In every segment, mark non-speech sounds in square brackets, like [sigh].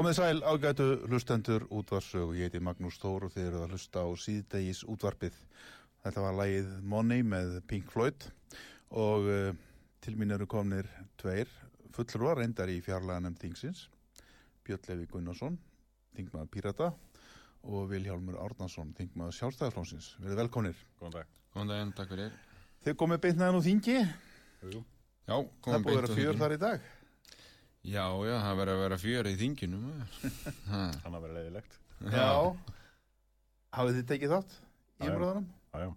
Komið sæl ágætu hlustendur útvarsög, ég heiti Magnús Þór og þið eruð að hlusta á síðdegis útvarpið. Þetta var lægið Money með Pink Floyd og uh, til mín eru komnir tveir fullrúar reyndar í fjarlaga nefnd þingsins, Björn Levi Gunnarsson, þingmaður Pírata og Viljálmur Árnarsson, þingmaður Sjálfstæðarflónsins. Verið velkomnir. Góðan dag. Góðan daginn, takk fyrir. Þið komið beintnaðan úr þingi, Jú, Já, það komum búið að vera fjör þar í dag. Já, já, það verður að vera fjör í þinginu. maður. [laughs] Ha, hann að vera leiðilegt. Já. Hafið þið tekið þátt í Já, já. umröðunum? Já, já.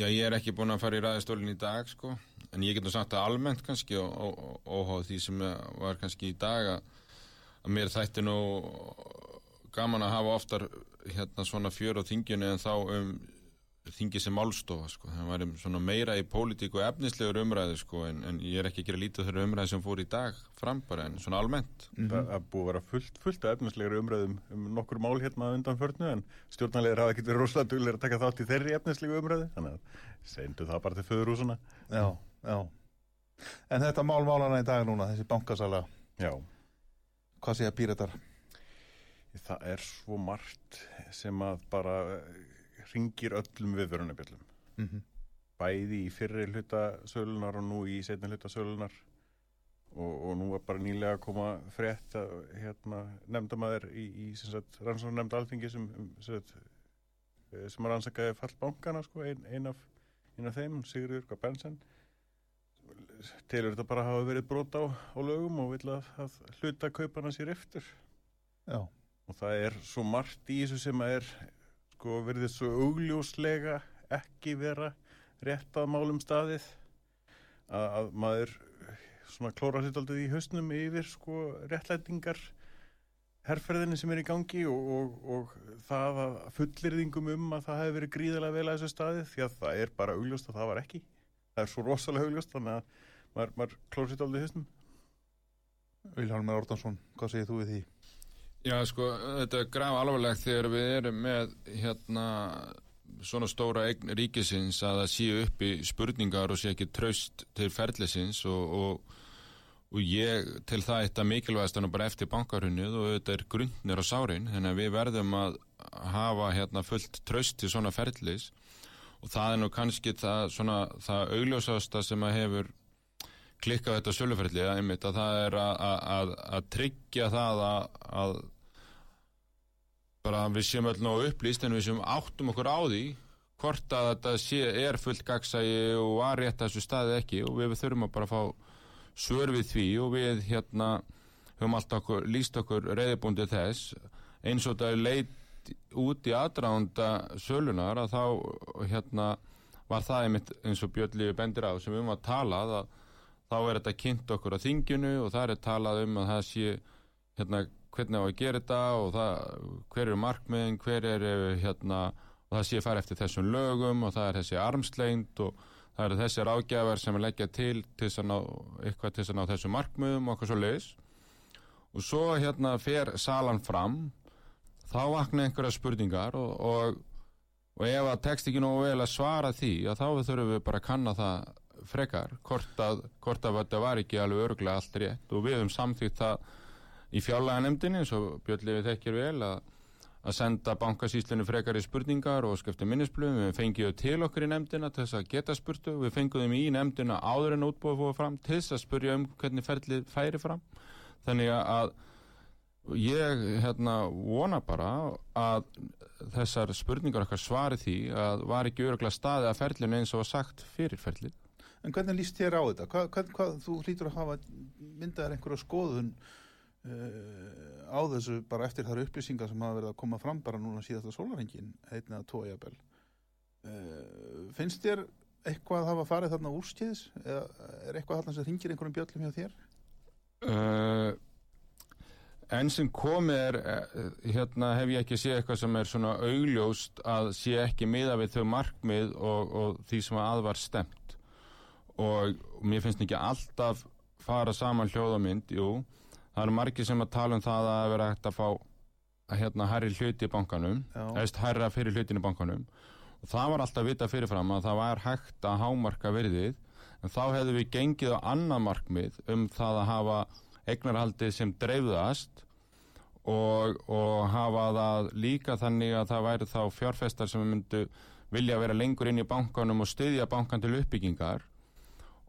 Já, ég er ekki búinn að fara í ræðistólinn í dag, sko. En ég getur sagt að almennt kannski og, og, og óháð því sem var kannski í dag að, að mér þætti nú gaman að hafa oftar hérna svona fjör á þinginu en þá um þingi sem málstofa, sko. Það var svona meira í pólitíku og efnislegur umræði, sko, en, en ég er ekki að gera lítið þeirra umræði sem fór í dag fram bara, en svona almennt. Það það búið að vera fullt, fullt af efnislegri umræðum um nokkur mál hérna undan förnu en stjórnarlegar hafa ekkert verið rosalega duglir að taka þátt í þeirri efnislegu umræðu þannig að sendu það bara til föðurúsuna. Já, já. En þetta mál málana í dag núna, þessi bankasala, Já, hvað segja píratar? það er svo margt sem að bara ringir öllum viðvörunabjöllum. Mm -hmm. Bæði í fyrri hluta sölunar og nú í setni hluta sölunar og, og nú var bara nýlega að koma frétt að hérna, nefndamæður í, í rannsókn nefnd alþingi sem um, sem sagt, eh, sem að rannsakaði fallbankana sko, ein, ein, af, ein af þeim, Sigurður. Bensen telur þetta bara að hafa verið brot á, á lögum og vil að, að hluta kaupana sér eftir Já, og það er svo margt í þessu sem að er sko verið svo augljóslega ekki vera rétt að málum staðið. Að, að maður svona klóra sér aldrei í hausnum yfir sko réttlætingar herrferðinni sem er í gangi og, og, og það að fullirðingum um að það hefur verið gríðarlega vel að þessu staði því að það er bara augljóst að það var ekki. Það er svo rosalega augljóst þannig að maður, maður klóra sér aldrei í hausnum. Vilhelmur Ordansson, hvað segir þú við því? Já, sko, þetta er graf alvarlegt þegar við erum með hérna svona stóra eign ríkisins að það séu upp í spurningar og sé ekki traust til ferðlisins og, og, og ég til það eitt að mikilvægast bara eftir bankarhunnið og þetta er grunnir á sárin, þannig að við verðum að hafa hérna fullt traust til svona ferðlis og það er nú kannski það, svona, það augljósasta sem að hefur klikkað þetta söluferðli að, einmitt, að það er að, að, að tryggja það að bara við séum öll nógu upplýst en við séum áttum okkur á því hvort að þetta sé, er fullt gagsægi og var rétt að þessu staði ekki og við þurfum að bara fá svör við því og við hérna höfum alltaf okkur, líst okkur reyðibúndi þess. Eins og þetta leit út í aðránda sölunar að þá hérna var það einmitt eins og Björn Lífi bendir á sem við höfum að tala að þá er þetta kynnt okkur á þinginu og það er talað um að það sé hérna hvernig á að gera þetta og það, hver eru markmiðin, hver eru hérna, og það sé fara eftir þessum lögum og það er þessi armsleint og það eru þessi ráðgjafar sem er leggja til til þess að ná, eitthvað til þess að ná þessum markmiðum og eitthvað svo leiðis og svo hérna fer salan fram. Þá vakna einhverja spurningar og, og, og ef að tekst ekki nógu vel að svara því þá þurfum við bara að kanna það frekar, hvort að, hvort að þetta var ekki alveg örglega allt rétt. Og við höfum samþýtt það í fjárlega nefndinni eins og Björn Levi þekkir vel að, að senda bankasýslinu frekar í spurningar og skefti minnisblöðum, við fengiðum til okkur í nefndina til þess að geta spurtu, við fengiðum í nefndina áður en útbúið fóða fram til þess að spurja um hvernig ferlið færi fram. Þannig að ég hérna vona bara að þessar spurningar okkar svari því að var ekki öruglega staði að ferlinu eins og var sagt fyrir ferlið En hvernig líst þér á þetta? Hvað, hvað, hvað, þú hlýtur að hafa myndaðar einhverja skoðun uh, á þessu bara eftir þar upplýsingar sem hafa verið að koma fram bara núna síðasta sólarhengin, heitna jafnvel. Uh, finnst þér eitthvað að hafa farið þarna úrskýðis? Eða er eitthvað þarna sem ringir einhverjum bjöllum hjá þér? Uh, enn sem komið er hérna hef ég ekki séð eitthvað sem er svona augljóst að sé ekki miða við þau markmið og, og því sem að var stemt og, og mér finnst ekki alltaf fara saman hljóðamynd, jú. Það eru margir sem að tala um það að vera hægt að fá að hérna herri hluti í bankanum eða herra fyrir hlutin í bankanum. Og það var alltaf vita fyrirfram að það var hægt að hámarka verðið en þá hefðu við gengið á annað markmið um það að hafa eignarhaldið sem dreifðast og, og hafa það líka þannig að það væri þá fjárfestar sem myndu vilja vera lengur inn í bankanum og styðja bankan til uppbyggingar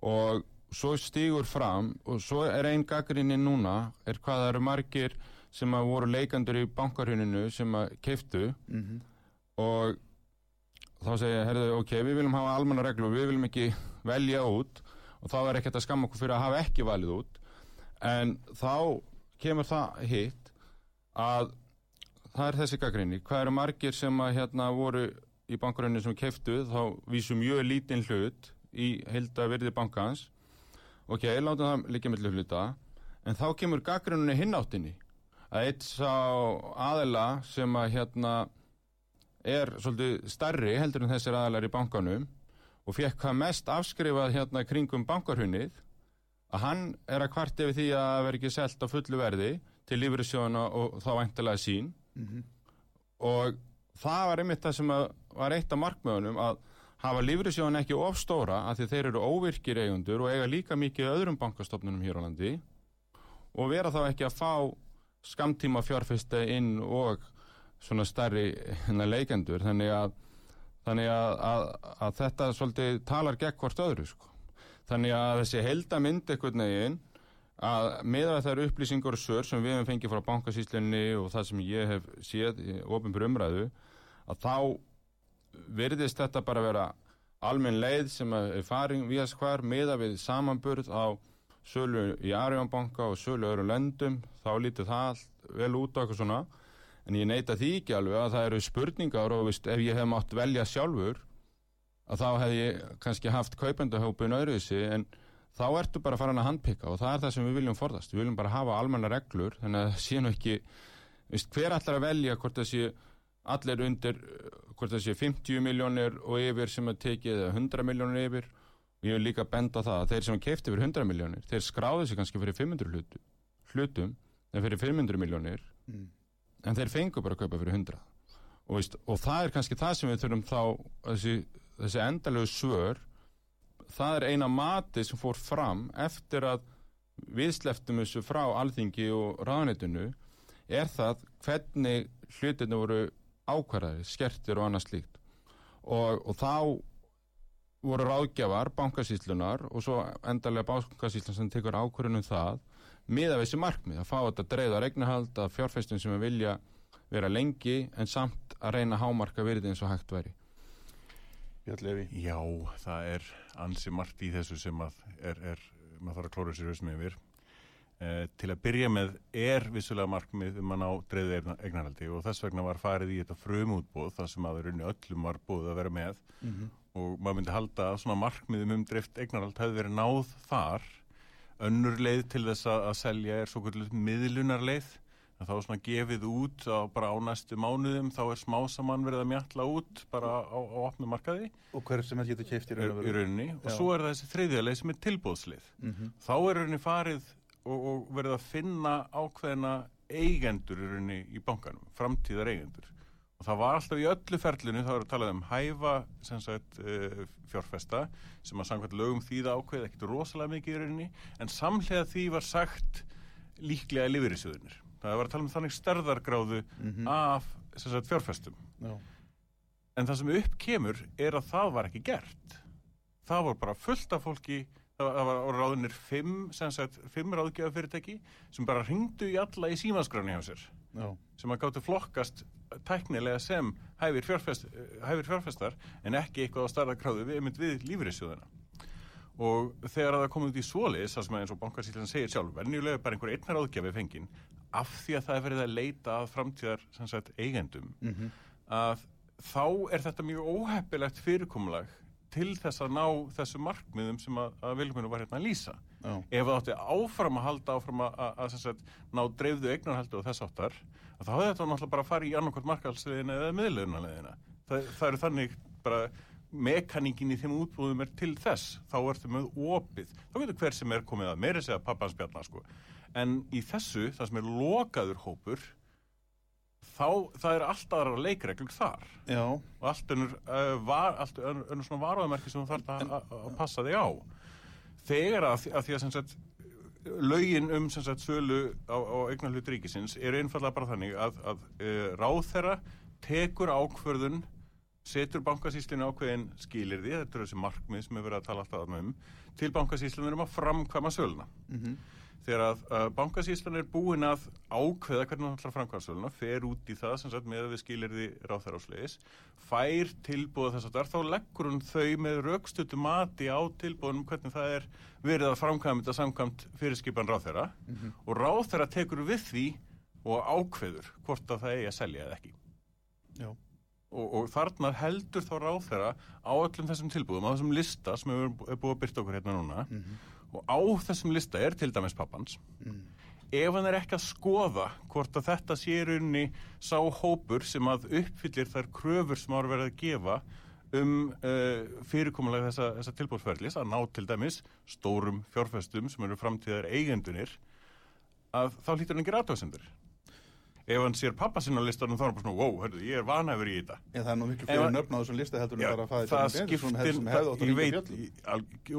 og svo stígur fram og svo er einn gaggrinni núna er hvað það eru margir sem að voru leikandur í bankarhuninu sem að keiftu Mm -hmm. og þá segja, herðu, ok, við viljum hafa almanna reglur, við viljum ekki velja út. Og þá er ekkert að skamma okkur fyrir að hafa ekki valið út. En þá kemur það hitt að það er þessi gaggrinni, hvað eru margir sem að hérna voru í bankarhuninu sem keiftu þá vísum mjög lítinn hlut í heilda virði bankans. Ok, látum það líka millir hluta. En þá kemur gaggrunni hinnáttinni að eitt sá aðela sem að hérna er svolítið starri heldur en þessir aðelar í bankanum og fekk hvað mest afskrifað hérna kringum bankarhunnið að hann er að kvart yfir því að veri ekki selt á fullu verði til lífriðsjóðana og þá væntilega sín. Mhm. og það var einmitt það sem var eitt af markmöðunum að hafa lífriðsjóðan ekki ofstóra að þeir eru óvirkir eigundur og eiga líka mikið öðrum bankastofnunum hér á landi og vera þá ekki að fá skamtíma fjárfesta inn og svona stærri hérna, leikendur þannig að, þannig að, að, að þetta svolítið talar gegn hvort öðru sko. þannig að þessi heldamynd einhvern veginn að meða þær upplýsingar og sör sem við hefum fengið frá bankasýslinni og það sem ég hef séð í ofinbjör umræðu að þá virðist þetta bara vera almenn leið sem að er farin við skvar meða við samanburð á sölu í Arjónbanka og sölu öðrum löndum, þá lítið það vel út eitthvað svona. En ég neita því ekki alveg að það eru spurningar og veist, ef ég hef mátt velja sjálfur að þá hef ég kannski haft kaupendahópin öðruðsi en þá ertu bara farin að handpika og það er það sem við viljum forðast, við viljum bara hafa almenna reglur þannig að það sé nú ekki veist, hver allar að velja hvort það sé allir undir hvort það sé 50 miljónir og yfir sem er tekið eða 100 miljónir yfir. Og ég vil líka benda það að þeir sem kefti yfir 100 miljónir, þeir skráðu sig kannski fyrir 500 hlutum, hlutum en fyrir 500 miljónir Mm. en þeir fengu bara að kaupa fyrir 100 og, veist, og það er kannski það sem við þurfum þá þessi, þessi endalegu svör það er eina mati sem fór fram eftir að við sleftum þessu frá alþingi og ráðanetinu er það hvernig hlutinu voru ákvarðari, skertir og annað slíkt og, og þá voru ráðgjafar, bankasýslunar og svo endalega bankasýslan sem tekur ákvarðunum það miða við þessi markmið, að fá þetta dreifðar eignahald að fjárfestum sem við vilja vera lengi en samt að reyna hámarka virði eins og hægt væri Björn Levi. Já, það er ansi margt í þessu sem að er, er maður þarf að klóra sér hausnum yfir. Eh, til að byrja með er vissulega markmið um að ná dreifði eignarhaldi og þess vegna var farið í þetta frumútbóð þar sem að raunni öllum var búið að vera með. Mm og maður myndi halda að svona markmiðum um dreift eignarhald hefði verið náð þar. Önnur leið til þess að, að selja er svo kvöldlega miðlunarleið. Að þá er svona gefið út á, bara á næstu mánuðum þá er smá saman verið að mjalla út bara á, á opnu markaði. Og hver sem er getur keift í rauninni. Og svo er þessi þriðja leið sem er tilbúðslið Mhm. þá er rauninni farið og, og verið að finna ákveðina eigendur í rauninni í bankanum framtíðar eigendur og það var alltaf í öllu ferlinu þá er að tala um hæfa sem sagt, uh, fjárfesta sem að samkvæmt lögum þýða ákveð ekkert rosalega mikið í rauninni en samlega því var sagt líklega lífyrirsjóðunir það var að tala um þannig stærðargráðu Mhm. af sem sagt, fjárfestum Já. En það sem upp kemur er að það var ekki gert. Það var bara fullt af fólki, það var, ráðunir fimm, sem sagt, fimm ráðgjafafyrirtæki sem bara ringdu í alla í símaskráni hjá sér, Já. sem að gáttu flokkast tæknilega sem hæfir, fjárfest, hæfir fjárfestar en ekki eitthvað á starðakráðu við, einmitt við lífriðsjóðina. Og þegar það komið út í svoleiðis, það sem eins og bankasýtlan segir sjálf, venjulega er bara einhver einnar ráðgjafi fenginn, af því að það er verið að leita að framtíðar sagt, eigendum, Mhm. að þá er þetta mjög óheppilegt fyrirkomulag til þess að ná þessu markmiðum sem að, að Vilminu var hérna að lýsa. Já. Ef það átti áfram að halda áfram að, að, að ná dreifðu eignarhaldi og þess áttar, þá hefði þetta náttúrulega bara að fara í annarkvæmt markalsliðina eða miðlunarliðina. Það, það eru þannig bara mekaníkin í þeim útbúðum er til þess, þá ertu með opið. Þá getur hver sem er komið að meiri segja pappans bjarnar sko. En í þessu, það sem er lokaður hópur, þá, það er alltaf aðra leikreglur þar Já. og allt önnur, uh, var, allt önnur, svona varúðamerki sem þú þarf að, passa þig á þegar að, að því að sagt lögin um sagt sölu á, á eignarhlut ríkisins eru einfallega bara þannig að, að uh, ráðherra tekur ákvörðun setur bankasýslinu ákveðin skilirði, þetta er þessi markmið sem við verið að tala alltaf um, til bankasýslinu um að framkvæma söluna Mhm. Þegar að uh, bankasýslan er búin að ákveða hvernig hann ætlar að framkvæma söluna fer út í það sem sagt með að við skilirði ráþæra áslegis, fær tilbúða þess að þar, þá leggur hún þau með raukstutu mati á tilbúðunum hvernig það er verið að framkvæma þetta samkvæmt fyrirskipan ráþæra og ráþæra tekur við því og ákveður hvort að það eigi að selja eða ekki. Já. og, og þarna heldur þá ráþæra á öllum þessum tilbúðum, á þessum lista sem er búið að byrta okkur hérna núna og á þessum lista er til dæmis pappans. Ef hann er ekki að skoða hvort að þetta sé í rauninni sá hópur sem að uppfyllir þær kröfur sem ára verið að gefa um uh, fyrirkomulega þessa, þessa tilbúðsferðlis að ná til dæmis stórum fjárfestum sem eru framtíðar eigendunir að þá hlýtur hann ekki aðtöðsendur ef hann sér pappa sinna listanum þá er hann bara svona, wow, hörðu, ég er vanhæfur í þetta En það er nú miklu fyrir að- nöfn á þessum lista heldur en bara að fæði það skiptir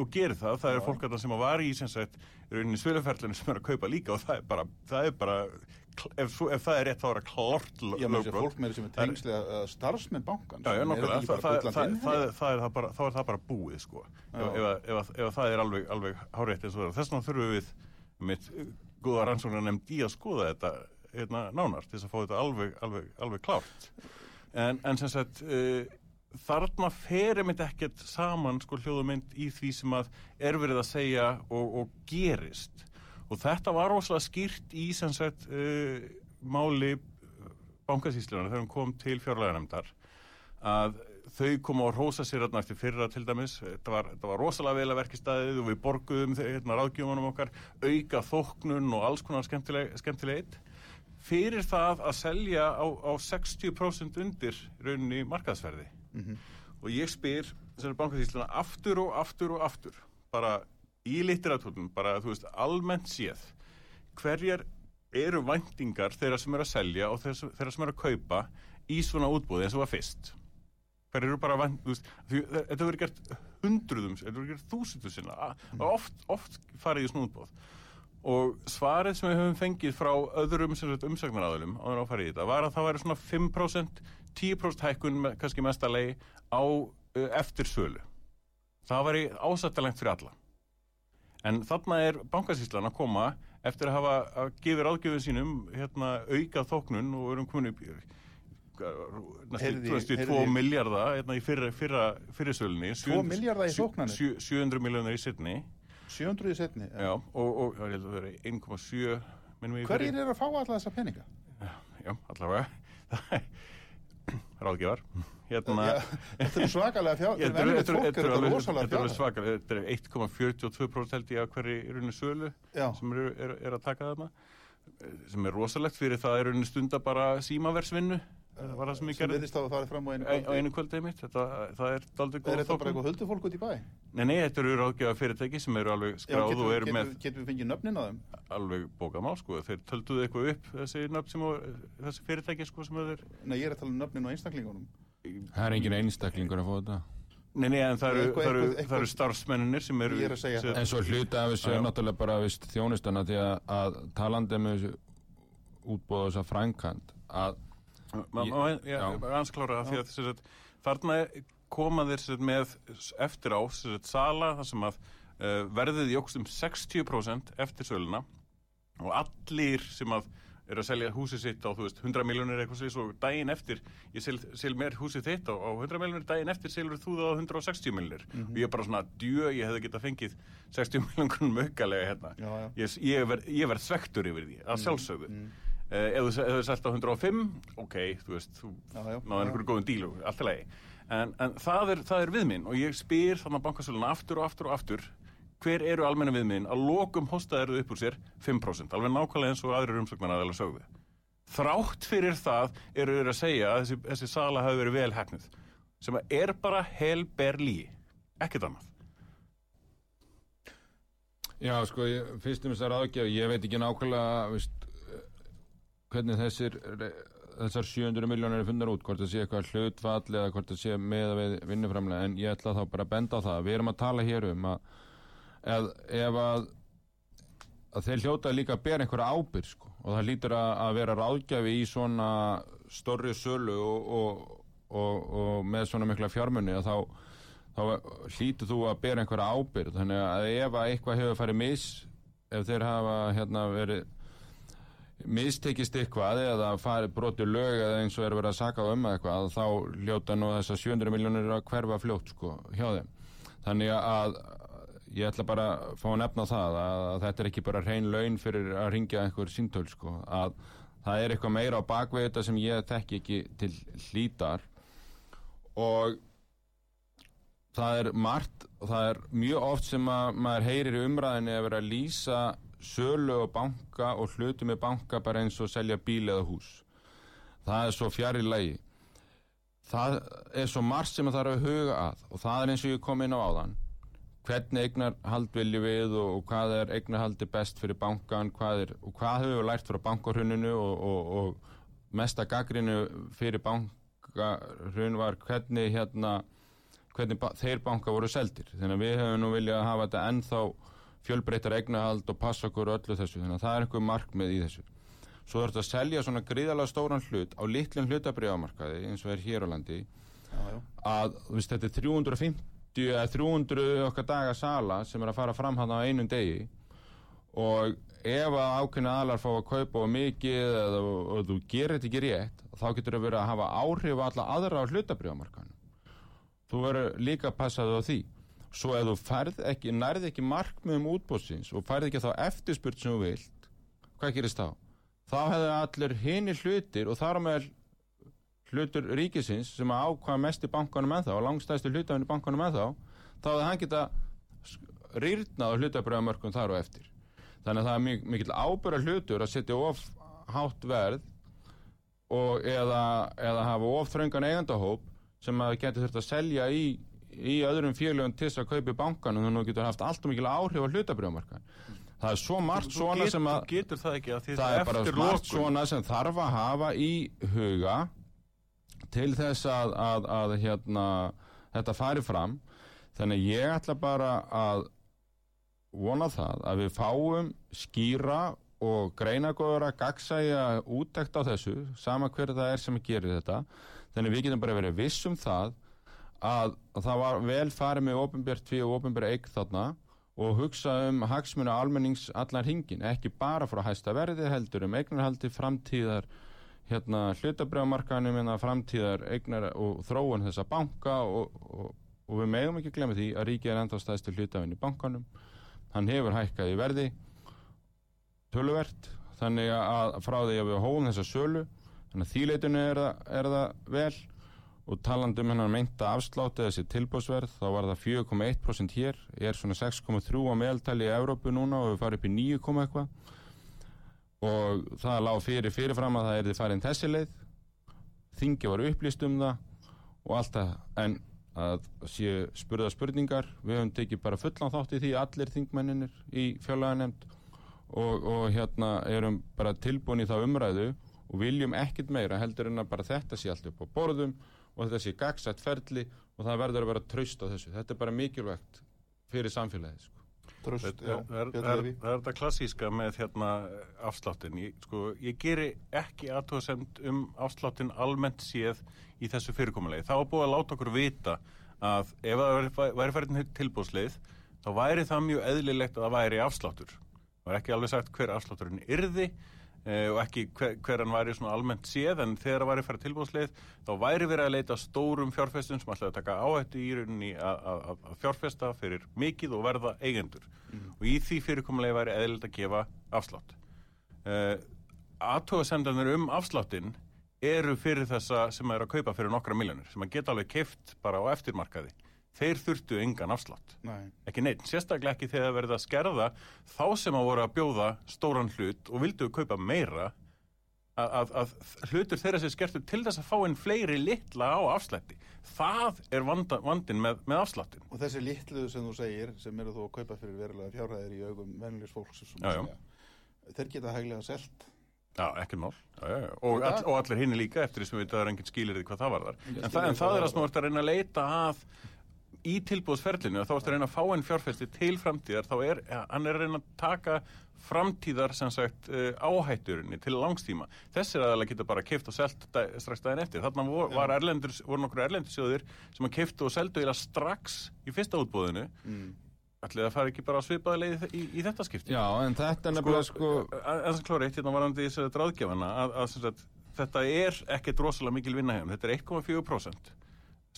og gerir það, það er fólk að sem að var í sem sagt, í rauninni sviluferlinu sem er að kaupa líka og það er bara, það er bara ef, ef það er rétt þá er það klart lögbrot. fólk með Það er- tengslega starfsmenn bankans. Já, já, nokkulega, það, það, það, það, það, það, er það bara, þá er það bara búið, sko. Ef, ef, ef, að- ef að það er alveg, alveg hárétt eins og það. Þess vegna þurfum við mitt góða rannsóknar nefnd í að skoða þetta hérna, nánar til þess að fá þetta alveg, alveg, alveg klárt. En, en sem sagt, uh, þarna ferir mitt ekkert saman sko hljóðumynd í því sem að er verið að segja og, og gerist. Og þetta var rosalega skýrt í sem sagt uh, máli bankasýslunar þegar hún kom til fjárlæðanemdar að þau komu að rosa sér hérna eftir fyrra til dæmis. Þetta var, þetta var rosalega vel að verki staðið og við borguðum hérna ráðgjöfunum okkar auka þóknun og alls konar skemmtileg, skemmtilegt fyrir það að selja á, á 60% undir rauninni markaðsverði. Og ég spyr þessari bankasýsluna aftur og aftur og aftur bara í litteratúrnum, bara þú veist almennt séð hverjar eru væntingar þeirra sem eru að selja og þeirra sem, þeirra sem eru að kaupa í svona útbúði eins og var fyrst? Hver eru bara því, þetta verður gert hundruðum, þetta verður gert þúsundu sinna, mm. oft, oft farið í svona útbúð og svarið sem við höfum fengið frá öðrum umsagnaráðulum á að fara í þetta var að það væri svona 5% 10% hækkun kannski mestalegi á uh, eftir sölu það væri ásættalegt fyrir alla. En þarna er bankasýslan að koma eftir að hafa að gefa ráðgjöfum sínum hérna, auka þóknun og erum komin upp næstu 2 miljardar hérna, í fyrra, fyrra, fyrra sölunni. 2 miljardar í þóknanir? 700 miljónar í setni 700 í setni já, og, það er 1,7 hverjir er að fá alla þessa peninga? já, allavega. [laughs] Ráðgjafar. Hérna, þetta er svakalega fjár [laughs] þetta er rosalega fjár þetta er 1,42% held ég að hverju í rauninu sölu sem er, að taka þarna. Sem er rosalegt fyrir það er rauninu stunda bara símaversvinnu það var það sem ég gerði sem viðist á að er fram á einu kvöldi? á einu kvöldi mitt þetta, það er aldrei góð er þetta bara eitthvað höldufólk út í bæ? Nei, nei, þetta eru ráðgjafa fyrirtæki sem eru alveg skráð Já, og eru getum, með getum við fengið nöfnin á þeim? alveg bókað má sko, þeir tölduðu eitthvað upp þessi nöfn sem þessi fyrirtæki sko sem þeir Nei, ég er að tala um nöfnin á einstaklingunum. Það er engin einstaklingur að fá þetta. Nei, nei, en það eru, það eru, það eru starfsmenninir sem eru En svo hluta af þessu er náttúrulega bara vist, þjónustana því að, að talandi með útbóða þessa frænkand að Ansklára því að sagt, þarna koma þeir með eftir á sagt, sala þar sem að uh, verðið jógst um 60% eftir söluna og allir sem að er að selja húsið sitt á veist, 100 miljónir eitthvað og daginn eftir ég sel, sel mér húsið þitt á, á 100 miljónir daginn eftir selur þú það á 160 miljónir mm -hmm. og ég er bara svona djö, ég hefði getað fengið 60 miljónum möggalega hérna já, já. ég, ég verð ver svektur yfir því að mhm. sjálfsögðu mm -hmm. Uh, ef þú hefur selgt á 105 ok, þú veist, þú náðu einhverju góðum dílu, allt í lagi. En, en það, er, það er viðminn og ég spyr þannig að bankasöluna aftur og aftur og aftur hver eru almenna viðminn að lokum hostaðir upp úr sér 5% alveg nákvæmlega eins og aðrir umsöknar aðeins sögðu. Þrátt fyrir það eru þeir að segja að þessi, þessi sala hafi verið vel hæknuð sem er bara helber lí ekkert annað. Já, sko, fyrstum þessar aðgjaf ég veit ekki nákvæmlega, veist hvernig þessir þessar 700 miljónir er fundar út hvort það sé eitthvað hlutfall eða hvort það sé með að vinnuframlega en ég ætla þá bara að benda á það. Við erum að tala hér um að ef, ef að, að þeir hljóta líka að bera einhverja ábyrg sko, og það lítur að, að vera ráðgjafi í svona stórri sölu og, og, og, og með svona mikla fjármunni þá, þá hlítur þú að bera einhverja ábyrg þannig að ef að eitthvað hefur farið mis ef þeir hafa hérna verið mistekist eitthvað eða fari broti lög eða eins og er verið að saka um eitthvað þá ljóta nú þess að 700 miljónir að hverfa fljótt sko hjá þeim. Þannig að ég ætla bara að fá að nefna það að þetta er ekki bara reyn laun fyrir að ringja einhver síntöl sko að það er eitthvað meira á bakvið þetta sem ég tekki ekki til hlítar. Og það er margt og það er mjög oft sem að maður heyrir umræðinni að vera að lýsa sölu og banka og hluti með banka bara eins og selja bíl eða hús. Það er svo fjari lægi það er svo margt sem það þarf að huga að og það er eins og ég kom inn á áðan. Hvernig eignarhald viljum við og, og hvað er eignarhaldi best fyrir bankan hvað er, og hvað höfum við lært frá bankarhuninu og, og, og mesta gaggrinu fyrir bankarhun var hvernig hérna hvernig ba þeir banka voru seldir. Þannig að við höfum nú viljað hafa þetta ennþá fjölbreytar eignahald og passa okkur öllu þessu. Þannig að það er einhver markmið í þessu. Svo ert að selja svona gríðalega stóran hlut á litlum hlutabriðamarkaði eins og er hér á landi já, já. að veist, þetta er 350 eða 300 okkar daga sala sem er að fara fram hann á einum degi. Og ef að ákveðna aðlar fá að kaupa mikið eða og, og þú gerir þetta ekki rétt þá getur það verið að hafa áhrif á alla aðra á hlutabriðamarkaðinu þú verður líka að passa þig á því svo ef þú ekki, nærð ekki markmiðum útbóðsins og færð ekki þá eftirspurt sem þú vilt, hvað gerist þá? Þá hefðu allir hinir hlutir og þar með hlutur ríkisins sem að ákvaða mest í bankanum en þá og langstæðstu hlutafinn í bankanum en þá þá hefði hann geta rýrnað á hlutabröðamörkum þar og eftir þannig að það er mikill ábyrra hlutur að setja of hátt verð og eða, eða hafa of þröngan eigandahóp sem að getur þurft að selja í í öðrum félögum til þess að kaupa í bankanum þannig að þú getur haft allt og mikil áhrif á hlutabrjóðmarka það er svo margt svona sem að getur það ekki að því það er bara margt svona sem þarf að hafa í huga til þess að, að, að hérna, þetta fari fram. Þannig ég ætla bara að vona það að við fáum skýra og greinagóðara gagsæja útækt á þessu sama hver það er sem gerir þetta. Þannig við getum bara verið vissum það að, að það var vel farið með ofinbjart fyrir og ofinbjart eign þarna og hugsa um hagsmuna almennings allar hingin, ekki bara frá hæsta verði heldur um eignarhaldi framtíðar hérna hlutabrjámarkanum en að framtíðar eignar og þróun þessa banka og, og, og við megum ekki glemja því að ríkið er enda stæðstu hlutafinn í bankanum. Hann hefur hækkað í verði töluvert þannig að frá því að við hóum þessa sölu þannig að þýleitinu er, er það vel og talandum hennar meinta afsláti þessi tilbúsverð þá var það 4,1% hér er svona 6,3 á meðaltali í Európu núna og við farum upp í 9, eitthvað. Og það lág fyrir fyrirfram að það er þið farin þessi leið. Þingi var upplýst um það og allt það. En að sé spurða spurningar við höfum tekið bara fullan þátt í því allir þingmenninir í fjárlaganemnd og, og hérna erum bara tilbúin í það umræðu og viljum ekkit meira heldur en að bara þetta sé allt upp á borðum og þetta sé gagsætt ferli og það verður að vera tröst á þessu. Þetta er bara mikilvægt fyrir samfélagið. Sko. Tröst, já. Það er, er, er, er þetta klassíska með hérna afsláttin. Ég, sko, ég geri ekki aðtóðsend um afsláttin almennt séð í þessu fyrirkomulegi. Það var búið að láta okkur vita að ef það væri færðin tilbúsleið þá væri það mjög eðlilegt að það væri afsláttur. Það var ekki alveg sagt hver afslátturinn yrði og ekki hver, hver hann væri svona almennt séð en þegar það væri færa tilbúðsleið þá væri verið að leita stórum fjárfestum sem ætlaði að taka áhættu í rauninni að fjárfesta fyrir mikið og verða eigendur. Mm. og í því fyrirkomulegi væri eðlild að gefa afslátt. Uh, eh, aðtóðasendanir um afsláttin eru fyrir þessa sem er að kaupa fyrir nokkra miljónir sem að geta alveg keift bara á eftirmarkaði þeir þurftu engan afslátt Nei. ekki neitt, sérstaklega ekki þegar verið að skerða þá sem að voru að bjóða stóran hlut og vildu kaupa meira að, að, að hlutur þeirra sem skertu til þess að fá einn fleiri litla á afslætti það er vanda, vandin með, með afsláttin og þessi litlu sem þú segir sem eru þú að kaupa fyrir verulega fjárhæðir í augum vennilegs fólks já, já. þeir geta hæglega selt Já, ekki mál. Já, já, og, all, og allir hinn er líka eftir þess að við það er enginn skilir því hvað það var þar. En, en það er að snúrt að reyna að leita að í tilbúðsferlinu þá ertu að reyna að fá einn fjárfesti til framtíðar þá er hann er að reyna að taka framtíðar sem sagt uh, áhætturinni til langstíma þess er að það geta bara keift og selgt dag, strax daginn eftir. Þarna vor, var erlendur, voru nokkur erlendursjóðir sem að keiftu og seldu eða strax í fyrsta útbúðinu mm. ætlið að fara ekki bara að svipaða leið í, í þetta skipti? Já en þetta er nefnilega sko en það klóri eitt hérna varandi í þessu dráðgjafana að, að sagt, þetta er ekkert rosalega mikil vinna hefn þetta er 1,4%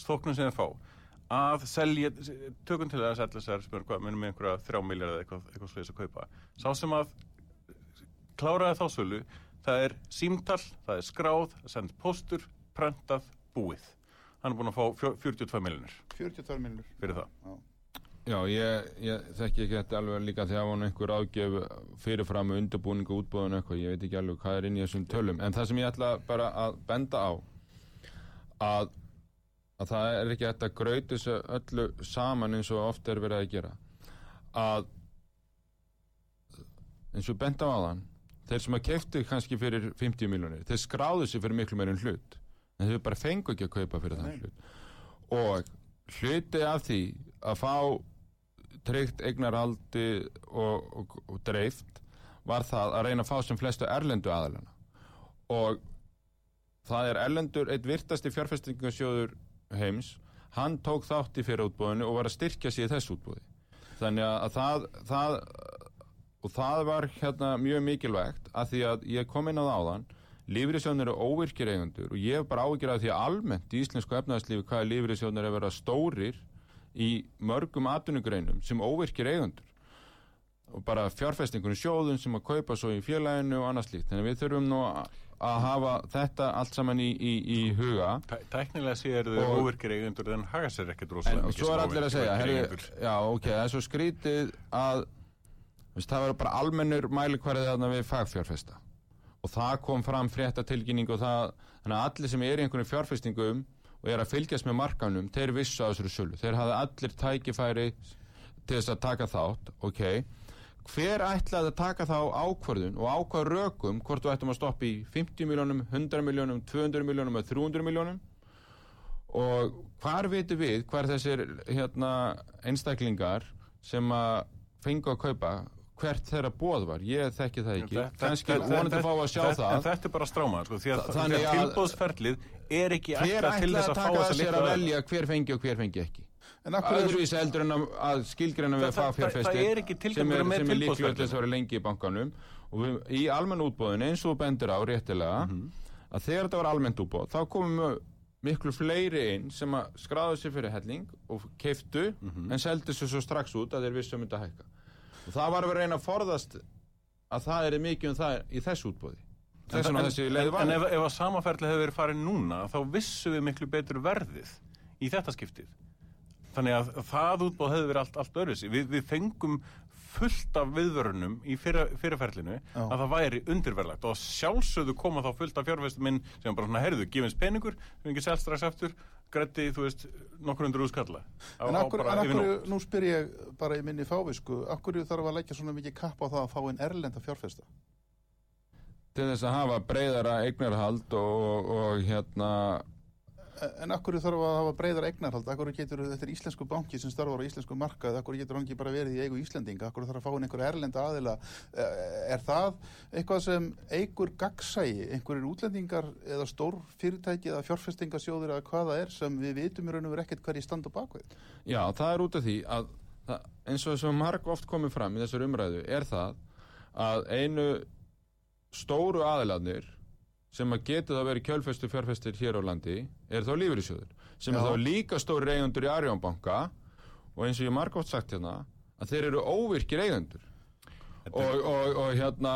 stóknum sem þið fá að selja, tökum til þess að þessar hvað, minnum við einhverja þrjá miljard eða eitthvað, eitthvað sluðis að kaupa. Sá sem að kláraði þá sölu það er símtall, það er skráð það sendt postur, prentað, búið. Hann er búin að fá 42 miljonir 42 miljonir fyrir það. Já, Já ég, ég þekki ekki þetta alveg líka þegar hann einhver ágjöf fyrirfram með undirbúning og útbúðun eitthvað, ég veit ekki alveg hvað er inn í þessum tölum. En það sem ég ætla bara að benda á að að það er ekki hægt að gröyti þessu öllu saman eins og ofta er verið að gera. Að eins og benda á aðan þeir sem að keftu kannski fyrir 50 miljónir, þeir skráðu sér fyrir miklu meirinn hlut. En þeir bara fengu ekki að kaupa fyrir þann hlut. Og hluti af því að fá tryggt eignarhaldi og, og, og dreift var það að reyna að fá sem flestu erlendu aðalana og það er erlendur eitt virtasti fjárfestingasjóður heims hann tók þátt í fyrirútbúðinu og var að styrkja sér þessu útbúði þannig að það, það og það var hérna mjög mikilvægt að því að ég kom inn á það áðan lífriðsjónir eru óvirkir eigendur og ég hef bara áhyggjur af því að almennt í íslensku efnaðarslífi hvaða lífriðsjónir er að vera stórir í mörgum atvinnugreinum sem óvirkir eigendur og bara fjárfestingunum sjóðun sem að kaupa svo í félaginu og annað slíkt. Þannig að við þurfum nú að að hafa þetta allt saman í, í, í huga. Tæ- Tæknilega séu þau óvirkir eigendur en haga sér ekkert rosalega mikið svo er allir að segja herri, já ok, það er svo skrítið að veist, það verður bara almennur mælikvarðið þarna við fagfjárfesta. Og það kom fram fréttatilkynning og það, þannig að allir sem er í einhvern fjárfestingum og er að fylgjast með markanum, þeir vissu á þessari sölu. Þeir hafði allir tækifæri til þess að taka þátt, ok hver ætlaði að taka þá ákvörðun og ákvað rökum hvort þú ættum að stoppa í 50 miljónum, 100 miljónum 200 miljónum eða 300 miljónum og hvar veitum við hvar þessir hérna, einstaklingar sem að fengu að kaupa hvert þeirra bóð var, ég þekki það ekki. Kannski vonandi að fá að sjá En það. þetta er bara strámað, sko, því að, að að- tilbóðsferlið er ekki hver ætlað til ætlaði þess að að fá taka þess að að sér litla að verð. velja hver fengi og hver fengi ekki? En öðruvísi heldur en að, skilgreina við er ekki sem er, er líklega þess að vera lengi í bankanum. Og við, í almenn útbóðin eins og þú bendir á réttilega Mhm. að þegar þetta var almennt útbóð þá komum miklu fleiri inn sem að skráðu sér fyrir helling og keiftu Mhm. en seldu sér svo strax út að þeir vissu að mynda að hækka. Og það var að vera reyna að forðast að það er mikið um það í þessu útbóði þess En- en, en ef, ef að samaferðli hefur verið farið núna þá vissum við miklu betur verðið í þetta skiptið þannig að það útbóð hefur verið allt, allt öðruðsi við, við fengum fullt af viðvörunum í fyrra, fyrraferlinu Já. að það væri undirverlagt og sjálfsögðu koma þá fullt af fjárfestuminn sem bara svona herðu, gefins peningur sem ekki selt strax aftur, grætti, þú veist nokkur undir úrskalla En akkur, en akkur, nú spyr ég bara í minni fávisku, akkur þarf að leggja svona mikið kapp á það að fá einn erlenda fjárfesta? til þess að hafa breyðara eignarhald og, og hérna En akkur þarf að hafa breyðar eignarhald, akkur getur þetta er íslensku banki sem starfar á íslensku markað, akkur getur hann ekki bara verið í eigu Íslendinga, akkur þarf að fá einhver erlenda aðila. Eh, Er það eitthvað sem eigur gagsægi, einhverjir útlendingar eða stór fyrirtæki eða fjárfestingasjóður eða hvað það er sem við vitum í raun og veru ekkert hverji standa á bakvið? Já, það er út af því að það, eins og sem marg oft komið fram í þessar umræðu er það að einu stóru aðilarnir sem að getur það verið kjölfestu fjárfestir hér á landi er þá lífeyrissjóður sem Já. er þá líka stóri eigendur í Arjónbanka og eins og ég marg oft sagt hérna að þeir eru óvirkir eigendur og, og, og hérna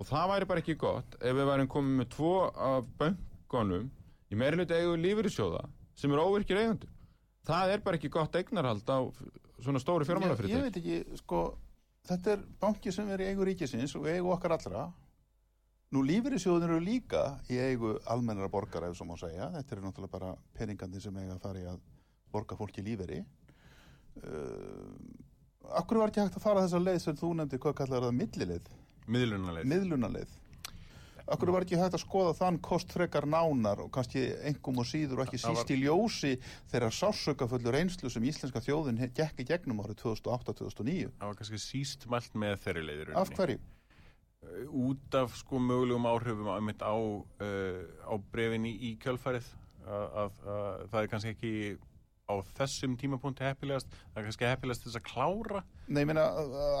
og það væri bara ekki gott ef við værim komið með tvo af böngunum í meirlut eigu lífeyrissjóða sem eru óvirkir eigendur það er bara ekki gott eignarhald á svona stóru Ég, ég fjármálafyrirtæk veit ekki, sko, þetta er banki sem er í eigu ríkisins og eigu okkar allra. Nú lífeyrissjóðin eru líka í eigu almennara borgara, ef svo má segja. Þetta eru náttúrulega bara peningandi sem eiga að fara í að borga fólki lífeyri. Uh, akkur var ekki hægt að fara þessa leið sem þú nefndir, hvað kallar það, millileið, miðlunarleið miðlunarleið. Akkur var ekki hægt að skoða þann kost frekar nánar og kannski engum og síður og ekki Það var- síst í ljósi þeirra sásökafullu reynslu sem íslenska þjóðin he- gekk í gegnum árið 2008-2009. það var kannski síst mælt með þeirri leiður Af hverju? Út af sko mögulegum áhrifum á, einmitt á, uh, á brefinni í kjölfarið að, að, að það er kannski ekki á þessum tímapunkti heppilegast það er kannski heppilegast til þess að klára. Nei, ég meina,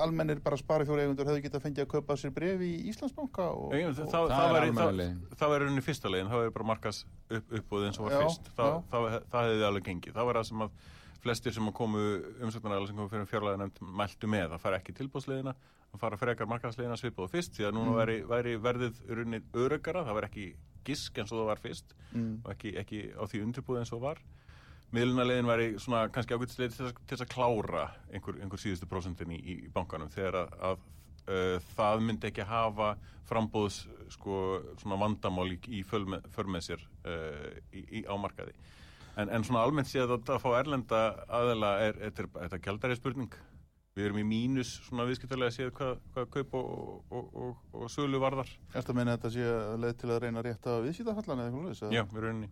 almennir bara spari fjóra eigundur hefðu getað fengið að kaupa sér bref í Íslandsbanka og, Nei, og, það, það það, er það, var rauninni fyrsta leiðin, það var bara markas upp, uppbúð eins og var Já, fyrst. Það, það, það, það hefði alveg gengið, það var það sem að flestir sem að komu umsöknaræðilega sem komu fyrir fjárlega nefnd mæltu með, það fara ekki tilbúðsleiðina það fara frekar markasleiðina svipaðu fyrst því að núna Mm. væri, væri verðið rauninni öruggara, það var ekki gisk eins og það var fyrst mm, og ekki, ekki á því undirbúð eins og var. Miðlunarleiðin væri svona kannski ágætisleið til, til að klára einhver, einhver síðustu prósentin í, í, bankanum þegar að, að uh, það myndi ekki hafa frambóðs sko, svona vandamál í, í för með, för með sér uh, í, í, á markaði. En, en svona almennt séð að, að fá erlenda aðela er, er, er, er gældari spurning við erum í mínus svona viðskiptarlega séð hvað, hvað kaup og, og, og, og sölu varðar Ertu að meina að þetta sé leið til að reyna að rétta viðsýtafallan eða eitthvað leis? já, við erum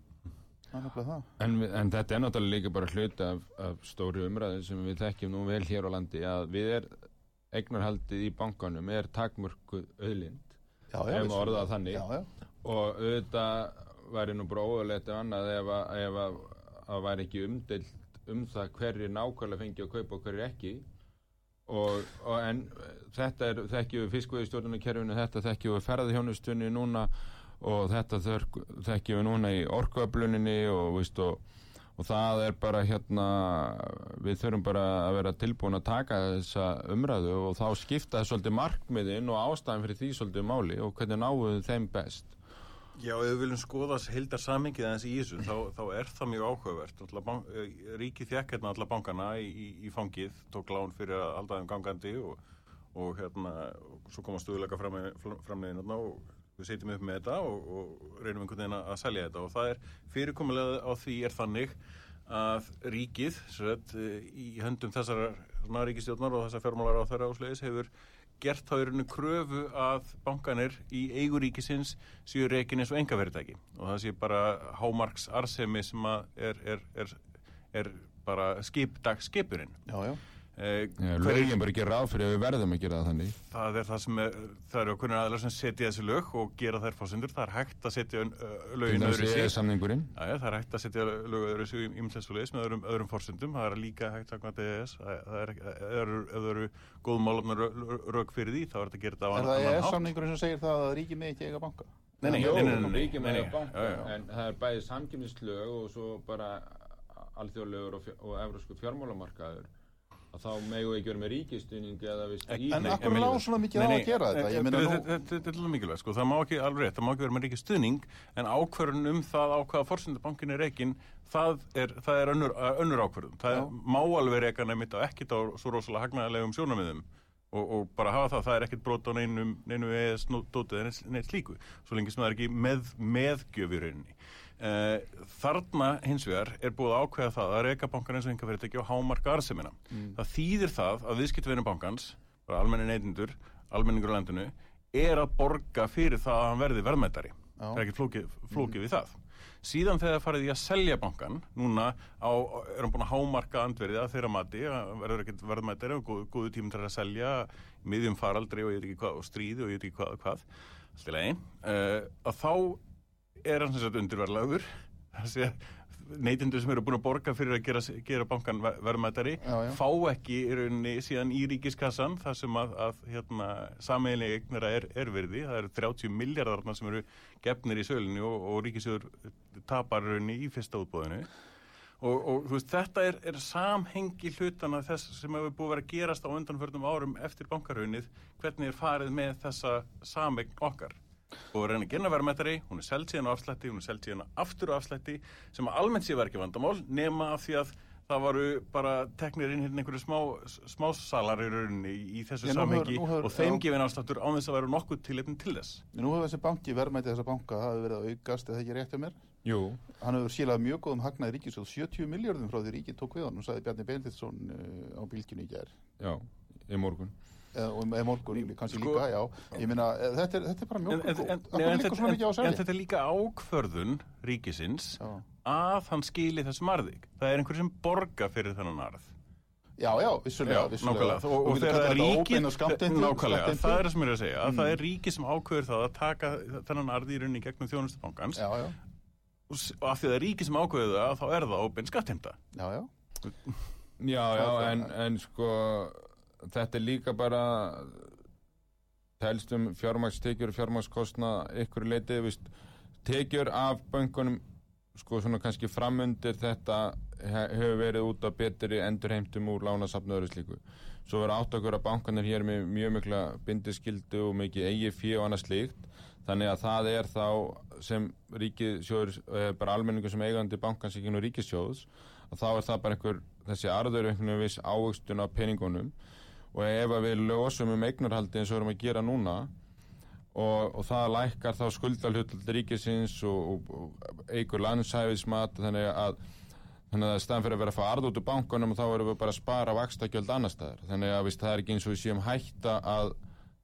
Það er það. En, en þetta er náttúrulega líka bara hluti af, af stóri umræðu sem við þekkjum nú vel hér á landi að við er eignarhaldið í bankanum er takmörku auðlind Já, Ef maður orðar það þannig. Já, já. og auðvitað væri nú bara óðurlegt ef annað ef að, ef að, að væri ekki umdeilt um það hverju nákvæmlega fengi að kaupa og hverju ekki og, og en þetta er þekkjum við fiskveiðstjórnarkerfinu þetta þekkjum við ferðahjónustunni núna og þetta við núna í orkuöfluninni og, veist, og, og það er bara hérna við þurfum bara að vera tilbúin að taka þessa umræðu og þá skipta það svolítið markmiðin og ástæðan fyrir því svolítið máli og hvernig náum við þeim best Já, ef við viljum skoða heildar samingið aðeins í þessu, þá, þá er það mjög áhugavert. Eh, ríkið þjekk hérna alla bankana í, í, fangið, tók lán fyrir að þeim gangandi og, og hérna, og svo koma stuðleika framlegin hérna og við setjum upp með þetta og, og reynum einhvern veginn að selja þetta og það er fyrirkomulega á því er þannig að ríkið, sett, í höndum þessar ríkistjórnar og þessar fjármálar á þeirra áslegis hefur gert þá í rauninu kröfu að bankanir í eiguríkisins séu reikin eins og engaverðitæki og það sé bara hámarks arsemi sem er, er, er, er bara skipdag skipurinn. Já, já. Eh, lögin bara ekki ráð fyrir að við verðum að gera það þannig. Það er það sem er, það eru okkur aðlar sem setja þessi lög og gera þær fósendur það er hægt að setja lögin öðru sig það er hægt að setja lög öðru sig í umhverfisleis með öðrum, öðrum fósendum það er líka hægt að kvæta EES það er, ef það eru góð málumna rög fyrir því þá er þetta að gera þetta á annan hátt. Er það EES-samningurinn sem segir það að ríkið með ekki eiga banka? Nei, nei, nei, ríkið með eiga að þá megu ekki verið með ríkistunning eða vist í En akkur er lág svona mikið á að gera þetta? Þetta er alveg mikilvægt sko, það má ekki alveg rétt, það má ekki verið með ríkistunning en ákverðun um það á hvaða fórsendabankin er reikin, það er, það er önnur, önnur ákverðun, það er, má alveg reika nefnitt á ekkit á svo rosalega hagnaðilegum sjónamiðum og, og bara hafa það, það er ekkit brot á neinum, neinu eða snótið en neitt slíku, svo lengi sem það er ekki með, meðgjöfurinn Uh, þarna hins vegar er búið að ákveða það að reyka bankan eins og enga fyrirtæki og hámarka arðsemina. Mm. Það þýðir það að viðskiptverðin bankans, almenni neytindur, almenningur á landinu, er að borga fyrir það að hann verði verðmættari. Það er ekki flókið, flókið mm. við það. Síðan þegar farið í að selja bankan, núna á, er hann búin að hámarka andverðið að þeirra mati, verður ekkert verðmættari og góð, góðu tímum til að selja miðjum faraldri og, hvað, og stríði og ég veit ekki hvað, hvað uh, að þá er hann sem sagt undirverlaður neytindur sem eru búin að borga fyrir að gera, gera bankan verðmættari fá ekki í rauninni síðan í ríkiskassan þar sem að, að hérna, sameiginlega eignara er, er verði það eru 30 miljardarna sem eru gefnir í sölunni og, og ríkisjóður tapar rauninni í fyrsta útbóðinu og, og veist, þetta er, er samhengi hlutana þess sem hefur búið að vera að gerast á undanförnum árum eftir bankarhaunnið hvernig er farið með þessa samegn okkar og reyna að gera verðmættari, hún er seld síðan á afslætti, hún er seld síðan aftur á afslætti sem að almennt sé var ekki vandamál nema af því að það varu bara teknir inn hérna einhverju smá, smá salar í rauninni í þessu samhengi og þeim gefin afslættur á þess að vera nokkuð til eitthvað til þess. Nú hefur þessi banki verðmætti þessa banka, það hefur verið að aukast eða ekki rétt af mér? Jú. Hann hefur sílað mjög góðum hagnaði ríkisjóð 70 miljardum frá því ríkið tók við hann og sagði Bjarni Benditsson uh, á bílkinu í gerð. Já, í morgun og með morgun kannski sko, líka, já. ég meina, þetta er, þetta er bara mjög en, en, en, en þetta er líka ákvörðun ríkisins já. að hann skili þessum arðig það er einhver sem borga fyrir þennan arð. Já, já, vissulega, já, vissulega. og, og, og þegar það er ríki nákvæmlega, það er það sem ég er að segja. Mm. það er ríki sem ákvörður það að taka þennan arði í rauninni gegnum þjónustabankans og af því að það er ríki sem ákvörður það þá er það óbein skattheimta. Já, já. [laughs] Já, já, en sko þetta er líka bara telstum fjármagstekjur og fjármagskostna ykkur leitið, vist, tekjur af bankunum sko svona kannski framundir þetta hefur verið út á betri endurheimtum úr lánasafnu öðru slíku. Svo verður átt okkur að bankanir hér með mjög mikla bindiskildu og mikið eigi fyrir og annað slíkt. Þannig að það er þá sem ríkisjóður, eh, bara almenningu sem eigandi bankansíkinu og ríkisjóðs og þá er það bara einhver þessi arður einhvern veginn ávöxtun á peningunum og ef við lösum um eignarhaldi eins og erum að gera núna og, og það lækkar þá skuldalhull ríkisins og, og, eigur landsæfismat þannig að þannig að staðan fyrir að vera að fá arð út úr bankunum og þá erum við bara að spara vakstakjöld annar staðar. Þannig að víst, það er ekki eins og við séum hætta að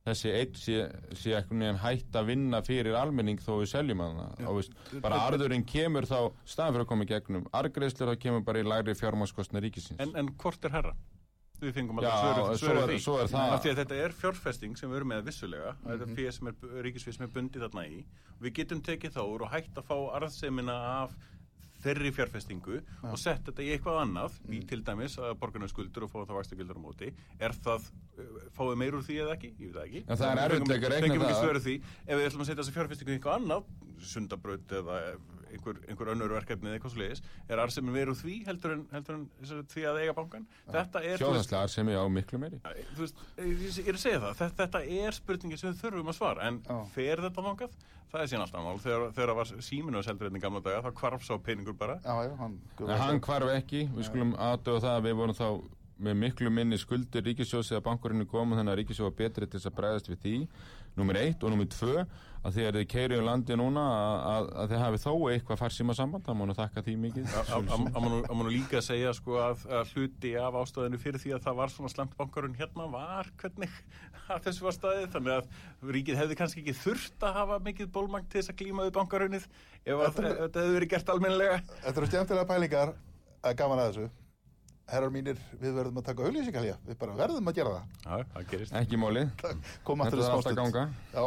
þessi eitt sé, sé eitthvað hætta að vinna fyrir almenning þó við seljum að það bara arðurinn kemur þá staðan fyrir að koma í gegnum argreðslir þá kemur bara í læri fjármáskostna ríkisins. En, en hvort er herra? Við fengum alltaf svöru því svo er það... því þetta er fjárfesting sem við erum með vissulega mm -hmm. þetta er sem er ríkisfið sem er bundið þarna í við getum tekið þá og hægt að fá arðsemina af þeirri fjárfestingu og sett þetta í eitthvað annað, í til dæmis að borgarna skuldur og fá það vaxtagildar á móti, er það, uh, fáið meir úr því eða ekki? Ég veit það ekki. Já, það er erfitt ekki að reikna Fengjum ekki það. svöru því, ef við ætlum að setja þessa fjárfestingu í eitthvað annað, sundabraut eða einhver, einhver önnur verkefni eða eitthvað svo leiðis, er arðsemin meir úr því heldur en, heldur en því að eiga bankan? Þetta er, sem ég á miklu meiri. Þú veist, ég er að segja það, þetta, þetta er spurningin sem við þurfum að svara, en Já. fer þetta þangað? Það er síðan alltaf mál, þegar, þegar það var síminu að seldur hérna í gamla daga, þá hvarf sá peningur bara. Já, já, hann En hann hvarf ekki, við skulum aðdöða það að við vorum þá með miklu minni skuldir ríkisjóðs eða bankurinn komum þannig að ríkisjóð var betri til þess að bregðast við því. Nummer eitt og nummer tvö að þegar þið keiri um landi núna að, að, að þið hafi þó eitthvað farsíma samband það mánu þakka því mikið. Að maður líka segja sko að, að hluti af ástöðinu fyrir því að það var svona slemt bankarun hérna var hvernig að þessu var staðið. Þannig að ríkið hefði kannski ekki þurft að hafa mikið bólmang til þess að glíma við bankarunnið ef Þetta- ef þetta hefði verið gert almennilega. Þetta eru skemmtilega pælingar. Að gaman að þessu Herrar mínir, við verðum að taka auðlýsingalja Við bara verðum að gera það. Já, það gerist. Ekki málið, [laughs] Koma þetta aftur er alltaf ganga. Já,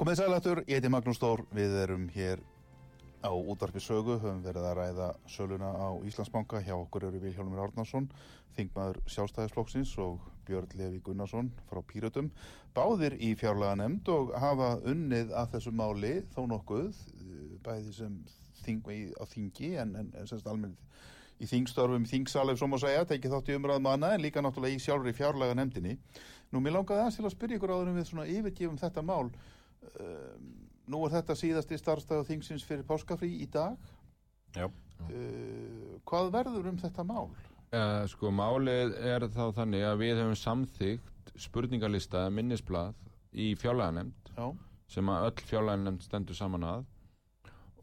Komið sælættur, ég heiti Magnús Stór, við erum hér á útvarpi sögu, höfum verið að ræða söluna á Íslandsbanka, hjá okkur eru Vilhjálmur Árnarsson, þingmaður sjálfstæðisflokksins og Björn Levi Gunnarsson frá Pírötum, báðir í fjárlega nefnd og hafa unnið að þessu máli þó nokkuð, bæði sem þing, í- á þingi en, en, en semst almennt í þingstörfum, í þingsal ef svo má segja, tekið þátt í umræðum manna en líka náttúrulega í sjálfur í fjárlega nefndinni. Nú, mér langaði aðeins til að spyrja ykkur áður en við svona yfirgefum þetta mál. Um, nú er þetta síðasti starfstæðu þingsins fyrir páskafrí í dag. Já, Uh, hvað verður um þetta mál? Uh, sko, málið er þá þannig að við hefum samþygt spurningalista eða minnisblað í fjárlaganemnd Já, sem að öll fjárlaganemnd stendur saman að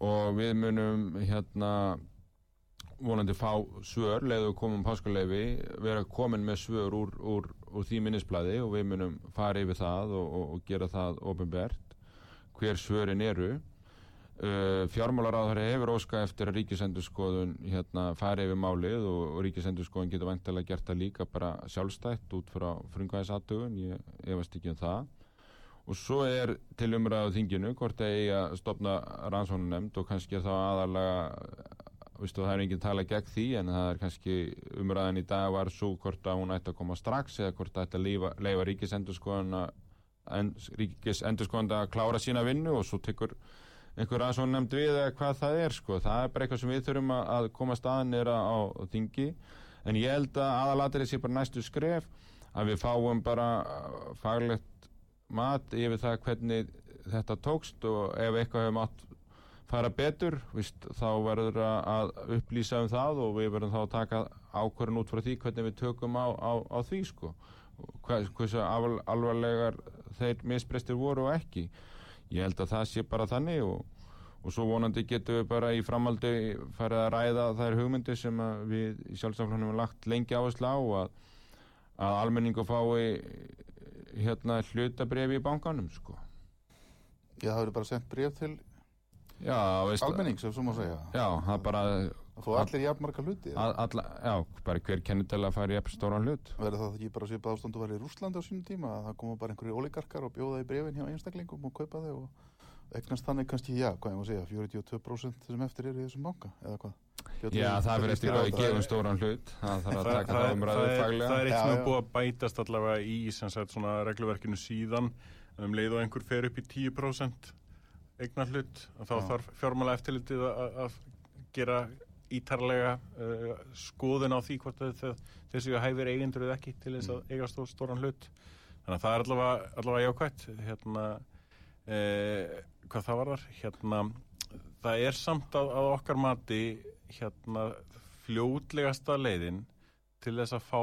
og við munum hérna vonandi fá svör leiðu við komum páskaleifi vera komin með svör úr, úr, úr því minnisbladi og við munum fara yfir það og, og, og gera það ofinbert hver svörin eru. Uh, fjármálaráður hefur óska eftir að ríkisendurskoðun hérna fari yfir málið og, og ríkisendurskoðun getur vantilega gert það líka bara sjálfstætt út frá frungvæðisatugun, ég efast ekki um það. Og svo er til umræðu þinginu hvort það eigi að stopna rannsóknunemnd og kannski þá aðalega Vistu, það er enginn tala gegn því en það er kannski umræðan í dag var svo hvort að hún ætti að koma strax eða hvort það ætti að leifa, leifa ríkisendurskoðan en, ríkisendurskoðan að klára sína vinnu og svo tekur einhver aðsvon nefnd við eða hvað það er sko. það er bara eitthvað sem við þurfum að, koma staðan nýra á, á þingi en ég held að aðalatrið sé bara næstu skref að við fáum bara uh, faglegt mat yfir það hvernig þetta tókst og ef eitthvað hefur mátt fara betur, víst, þá verður að upplýsa um það og við verðum þá að taka ákvörðun út frá því hvernig við tökum á, á, á því sko hversu alvar, alvarlegar þeir misbrestir voru og ekki ég held að það sé bara þannig og, og svo vonandi getum við bara í framaldi farið að ræða þær hugmyndir sem við í sjálfstaflunum hefum lagt lengi áherslu á að, að almenningu fái hérna hlutabref í bankanum sko Já, það verður bara sendt bref til Já, veist, almennings, ef svo má segja. Já, það bara Fóð allir jafnmarka hluti. að, alla, Já, bara hver fara í epp stóran hlut Verður það ekki bara svipað ástand og verið í Rússlandi á sínum tíma að það koma bara einhverju oligarkar og bjóða í brefin hjá einstaklingum og kaupa þau og eignast þannig kannski, já, hvað ég má segja, 42% sem eftir eru í þessum banka, eða hvað? Björn, Já, það fyrir eftir að við gefum stóran hlut Það þarf að taka það umræðu faglega það er eitt sem er búið að bætast allavega í sem sagt, svona regluverkinu síðan um leið og einhver fer upp í 10% eignar hlut þá Já. þarf fjármála eftirlitið að, að gera ítarlega uh, skoðun á því hvort þessi hæfir eigendur eða ekki til þess að eiga stó, stóran hlut. Þannig að það er allavega, allavega jákvætt. Hérna eh, hvað það var þar hérna, það er samt að, að okkar mati hérna fljótlegasta leiðin til þess að fá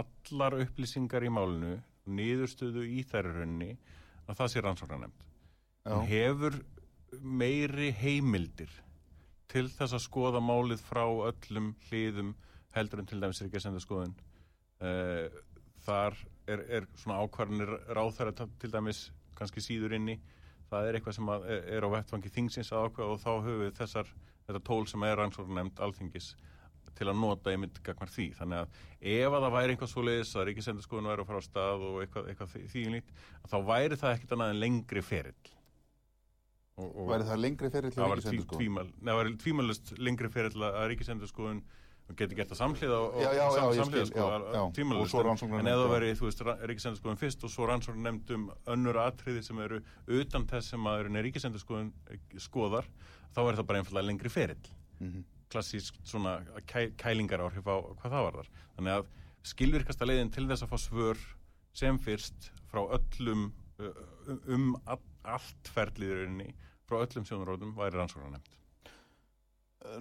allar upplýsingar í málinu niðurstöðu í þær raunni að það sé rannsóknarnefnd. Hún Já, hefur meiri heimildir til þess að skoða málið frá öllum hliðum heldur en til dæmis er ekki að senda skoðun uh, þar er, er svona ákvarðanir ráðþæra til dæmis kannski síður inni það er eitthvað sem að er, á vettfangi þingsins að ákveða og þá höfum við þessar þetta tól sem er rannsóknarnefnd alþingis til að nota einmitt gagmar því. Þannig að ef að það væri eitthvað svo leiðis að ríkisendurskoðun væri að fara á stað og eitthvað, eitthvað þýðinlít, þá væri það ekkit annað en lengri ferill. Væri það lengri ferill að ríkisendurskoðun? Það væri tvímalust lengri ferill að ríkisendurskoðun og geti gert það samhliða og, samhliða sko, en eða veri, þú veist, ríkisendurskoðun fyrst og svo rannsókn nefndum önnur atriði sem eru utan þess sem að ríkisendurskoðun skoðar, þá er það bara einfallega lengri ferill. Mm -hmm klassísk svona kæ, kælingar áhrif á hvað það var þar. Þannig að skilvirkasta leiðin til þess að fá svör sem fyrst frá öllum um allt ferliðurinni frá öllum sjónaróðum væri rannsóknar nefnd.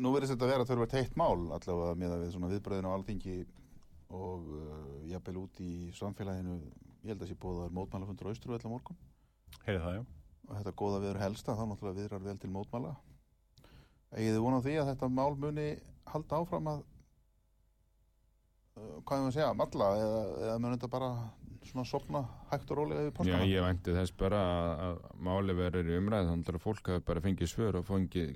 Nú verður þetta að vera þurfa teitt mál allavega með að við svona viðbröðin á alþingi og uh, jafnvel út í samfélaginu, ég held að það sé bóða mótmálafundur á Austrúvella morgun. Heyrið það, já. Og þetta góða viður helsta, þá náttúrulega viðrar vel til mótmála. Egið þið vonað því að þetta mál muni halda áfram að uh, hvað er maður að segja, matla eða, eða muni þetta bara svona sopna hægt og rólega við páskana? Já, ég vænti þess bara að, að máli verður í umræð þannig að fólk hafi bara fengið svör og fengið,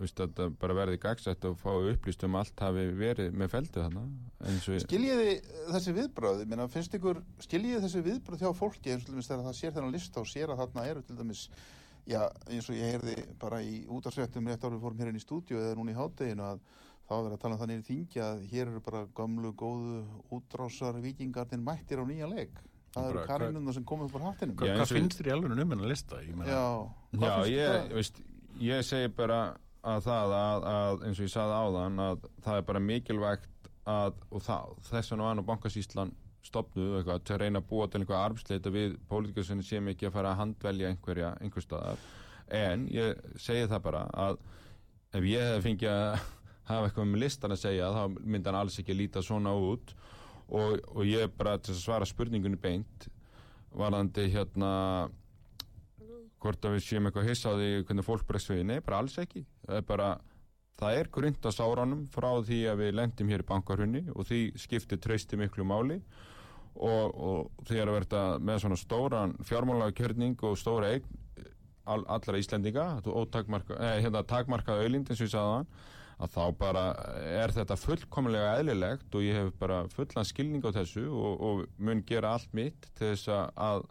veist að það bara verði gagsætt og fái upplýst um allt hafi verið með feldu þannig við... Skiljiði þessi viðbröð, minna, finnst ykkur skiljiði þessi viðbröð þjá fólki eins og þegar það sér þennan lista og sér að þarna eru til dæmis já, eins og ég heyrði bara í útarsréttum rétt árið fórum hér inn í stúdíu eða núna í hátteginu að þá er verið að tala um þannig í þingi að hér eru bara gamlu, góðu, útrásar vikingarnir mættir á nýja leik. Það eru karinuna sem komið upp á hattinum. Hvað, hvað finnst þér í alveg um hennar lista? Ég já, já ég, veist, ég segi bara að það að, að eins og ég saði áðan að það er bara mikilvægt að, og það, þess var nú bankasýslan stopnuð eitthvað til að reyna að búa til einhverja arbsleita við pólitíkusinu sem ekki að fara að handvelja einhverja einhver staðar. En ég segi það bara að ef ég hef fengið að hafa eitthvað með listan að segja þá myndi hann alls ekki líta svona út. Og, og ég bara til að svara spurningunni beint varðandi hérna hvort að við séum eitthvað hissaði hvernig fólk bregst við, nei bara alls ekki. Það er bara Það er grünt að sáránum frá því að við lendum hér í bankarhunni og því skiptir treysti miklu máli. Og, og þegar að verða með svona stóran fjármálagjörning og stóra eign all, allra Íslendinga og takmarka, eh, hérna, takmarkað auðlind eins og ég sagði það að þá bara er þetta fullkomlega eðlilegt og ég hef bara fullan skilning á þessu og, og mun gera allt mitt til þess að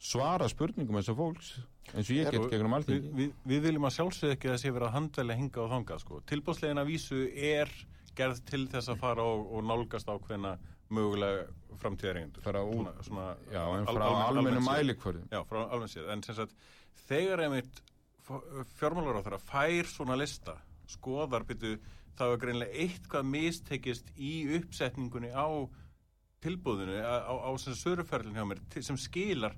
svara spurningum og fólks eins og ég get gegnum allting við, við, við viljum að sjálfsög ekki sé verið að handvelja hinga og þanga sko. tilbúslegin að vísu er gerð til þess að fara og, og nálgast á hverna mögulega framtíðarengundur frá, já, en frá al, almennu mælikvörðum. Já, frá almennu séð, en sem sagt þegar einmitt fjármálar á þeirra fær svona lista skoðar byrju, þá er greinlega eitthvað mistekist í uppsetningunni á tilbúðinu á, á, söruferðin hjá mér sem skilar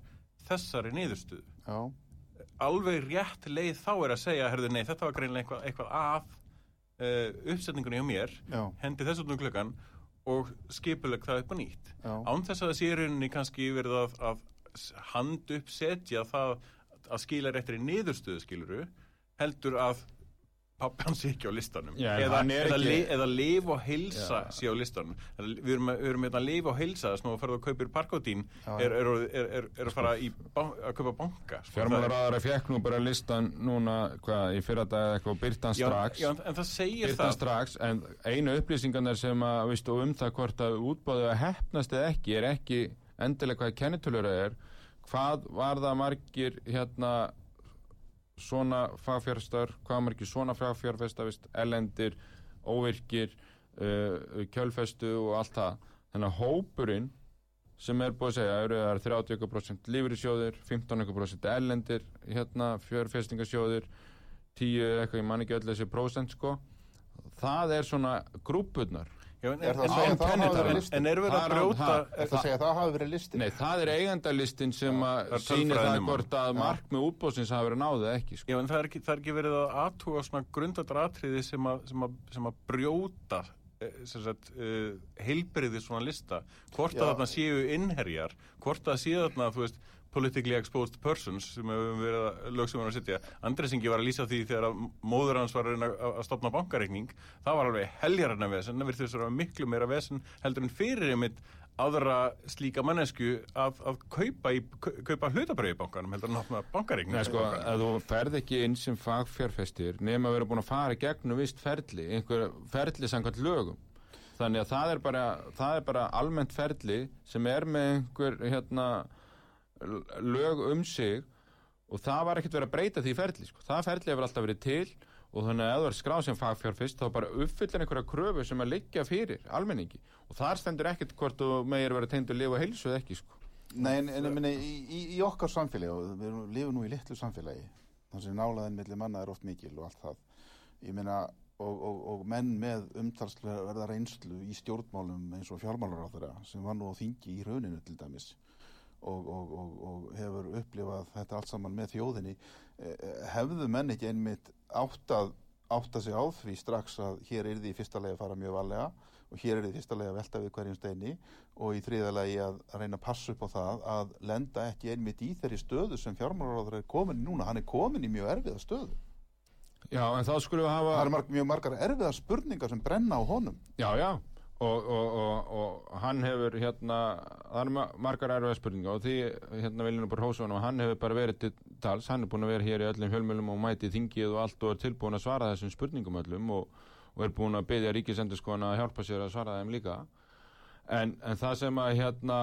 þessari niðurstuðu já. alveg rétt leið þá er að segja, herðu nei, þetta var greinlega eitthvað, eitthvað af uh, uppsetningunni hjá mér já. hendi þessu um klukkan og skipuleg það upp á nýtt án þess að það sé rauninni kannski verið að, að hand upp setja það að skila réttir í niðurstöðu skiluru heldur að pappan sé ekki á listanum. Já, eða, eða, li, eða liv og heilsa Já. sé á listanum. Við erum, við erum með að liv og heilsa þess að þú ferður að kaupir parkótín er, er, er, er að fara í, að kaupa banka sko, fjármálaráðar er fjekk nú bara listan núna hvað, í fyrra dag eitthvað byrtan strax. Já, en það segir byrtan strax, en einu upplýsingarnar sem að viðstu um það hvort að útbáðu að hefnast eða ekki er ekki endilega hvað kennitölur er hvað var það margir hérna svona fagfjárfestar, hvað margir svona fagfjárfestar, ellendir, óvirkir, uh, kjölfestu og allt það. Þannig að hópurinn sem er búið að segja, eru það 30% lífrisjóðir, 15% ellendir, hérna, fjárfestingasjóðir, 10 eitthvað, ég man ekki öll þessi prósent sko, það er svona grúpurnar Já, en, er það en, en, en er verið að brjóta Er það að segja að það hafi verið listin? Nei, það er eigandalistin sem sýnir það hvort að mark með útbóðsins hafi verið náðið ekki sko. Já, en það er ekki, það er ekki verið að aðtúa svona grundatratriði sem, sem, sem að brjóta eh, uh, heilbriði svona lista hvort að þarna séu innherjar hvort að séu þarna, þú veist politically exposed persons sem hefur verið að lög sem við erum að setja. Andresingi var að lýsa því þegar að móður hans var að, að stopna bankareikning. Það var alveg heljararna vesen, það virði þess að vera miklu meira vesen heldur en fyrir einmitt aðra slíka mannesku að, að kaupa, kaupa hlutabröði í bankanum heldur en að opna bankareikning Nei, sko, að þú ferð ekki inn sem fagfjárfestir nema að vera búin að fara gegnum vist ferli, einhver ferli samkvæmt lögum. Þannig að það er bara, það er bara lög um sig og það var ekkert verið að breyta því ferli. Sko. Það ferli hefur alltaf verið til og þannig að ef þú er skráð sem fagfjárfest þá bara uppfyllir einhverja kröfu sem að liggja fyrir almenningi og þar stendur ekkert hvort þú megir vera tegndur lifa heilsu eða ekki sko. Nei, en, en minni, í, í, í okkar samfélagi og við lifum nú í litlu samfélagi þar sem nálaðin milli manna er oft mikil og allt það ég minna, og, og, og menn með umtalslega verða reynslu í stjórnmálum eins og fjármálar á þeirra sem var nú á þingi í rauninu til dæmis og, og, og, og hefur upplifað þetta allt saman með þjóðinni eh, eh, hefðu menn ekki einmitt átt að átta sig á því strax að hér er því í fyrsta legi að fara mjög valega og hér er því í fyrsta legi að velta við hverjum steini og í þriða legi að reyna að passa upp á það að lenda ekki einmitt í þeirri stöðu sem fjármálaráður er komin í núna, hann er komin í mjög erfiða stöðu. Já, en þá skulum við hafa... Það eru marg, mjög margar erfiða spurningar sem brenna á honum. Já, já, og, og, og, og hann hefur hérna, það eru ma- margar erfiða spurninga og því hérna hósa hann og hann hefur bara verið til tals, hann er búin að vera hér í öllum hjölmjölum og mæti þingið og allt og er tilbúin að svara þessum spurningum öllum og, er búin að byggja ríkisendur að hjálpa sér að svara þeim líka. En, en það sem að hérna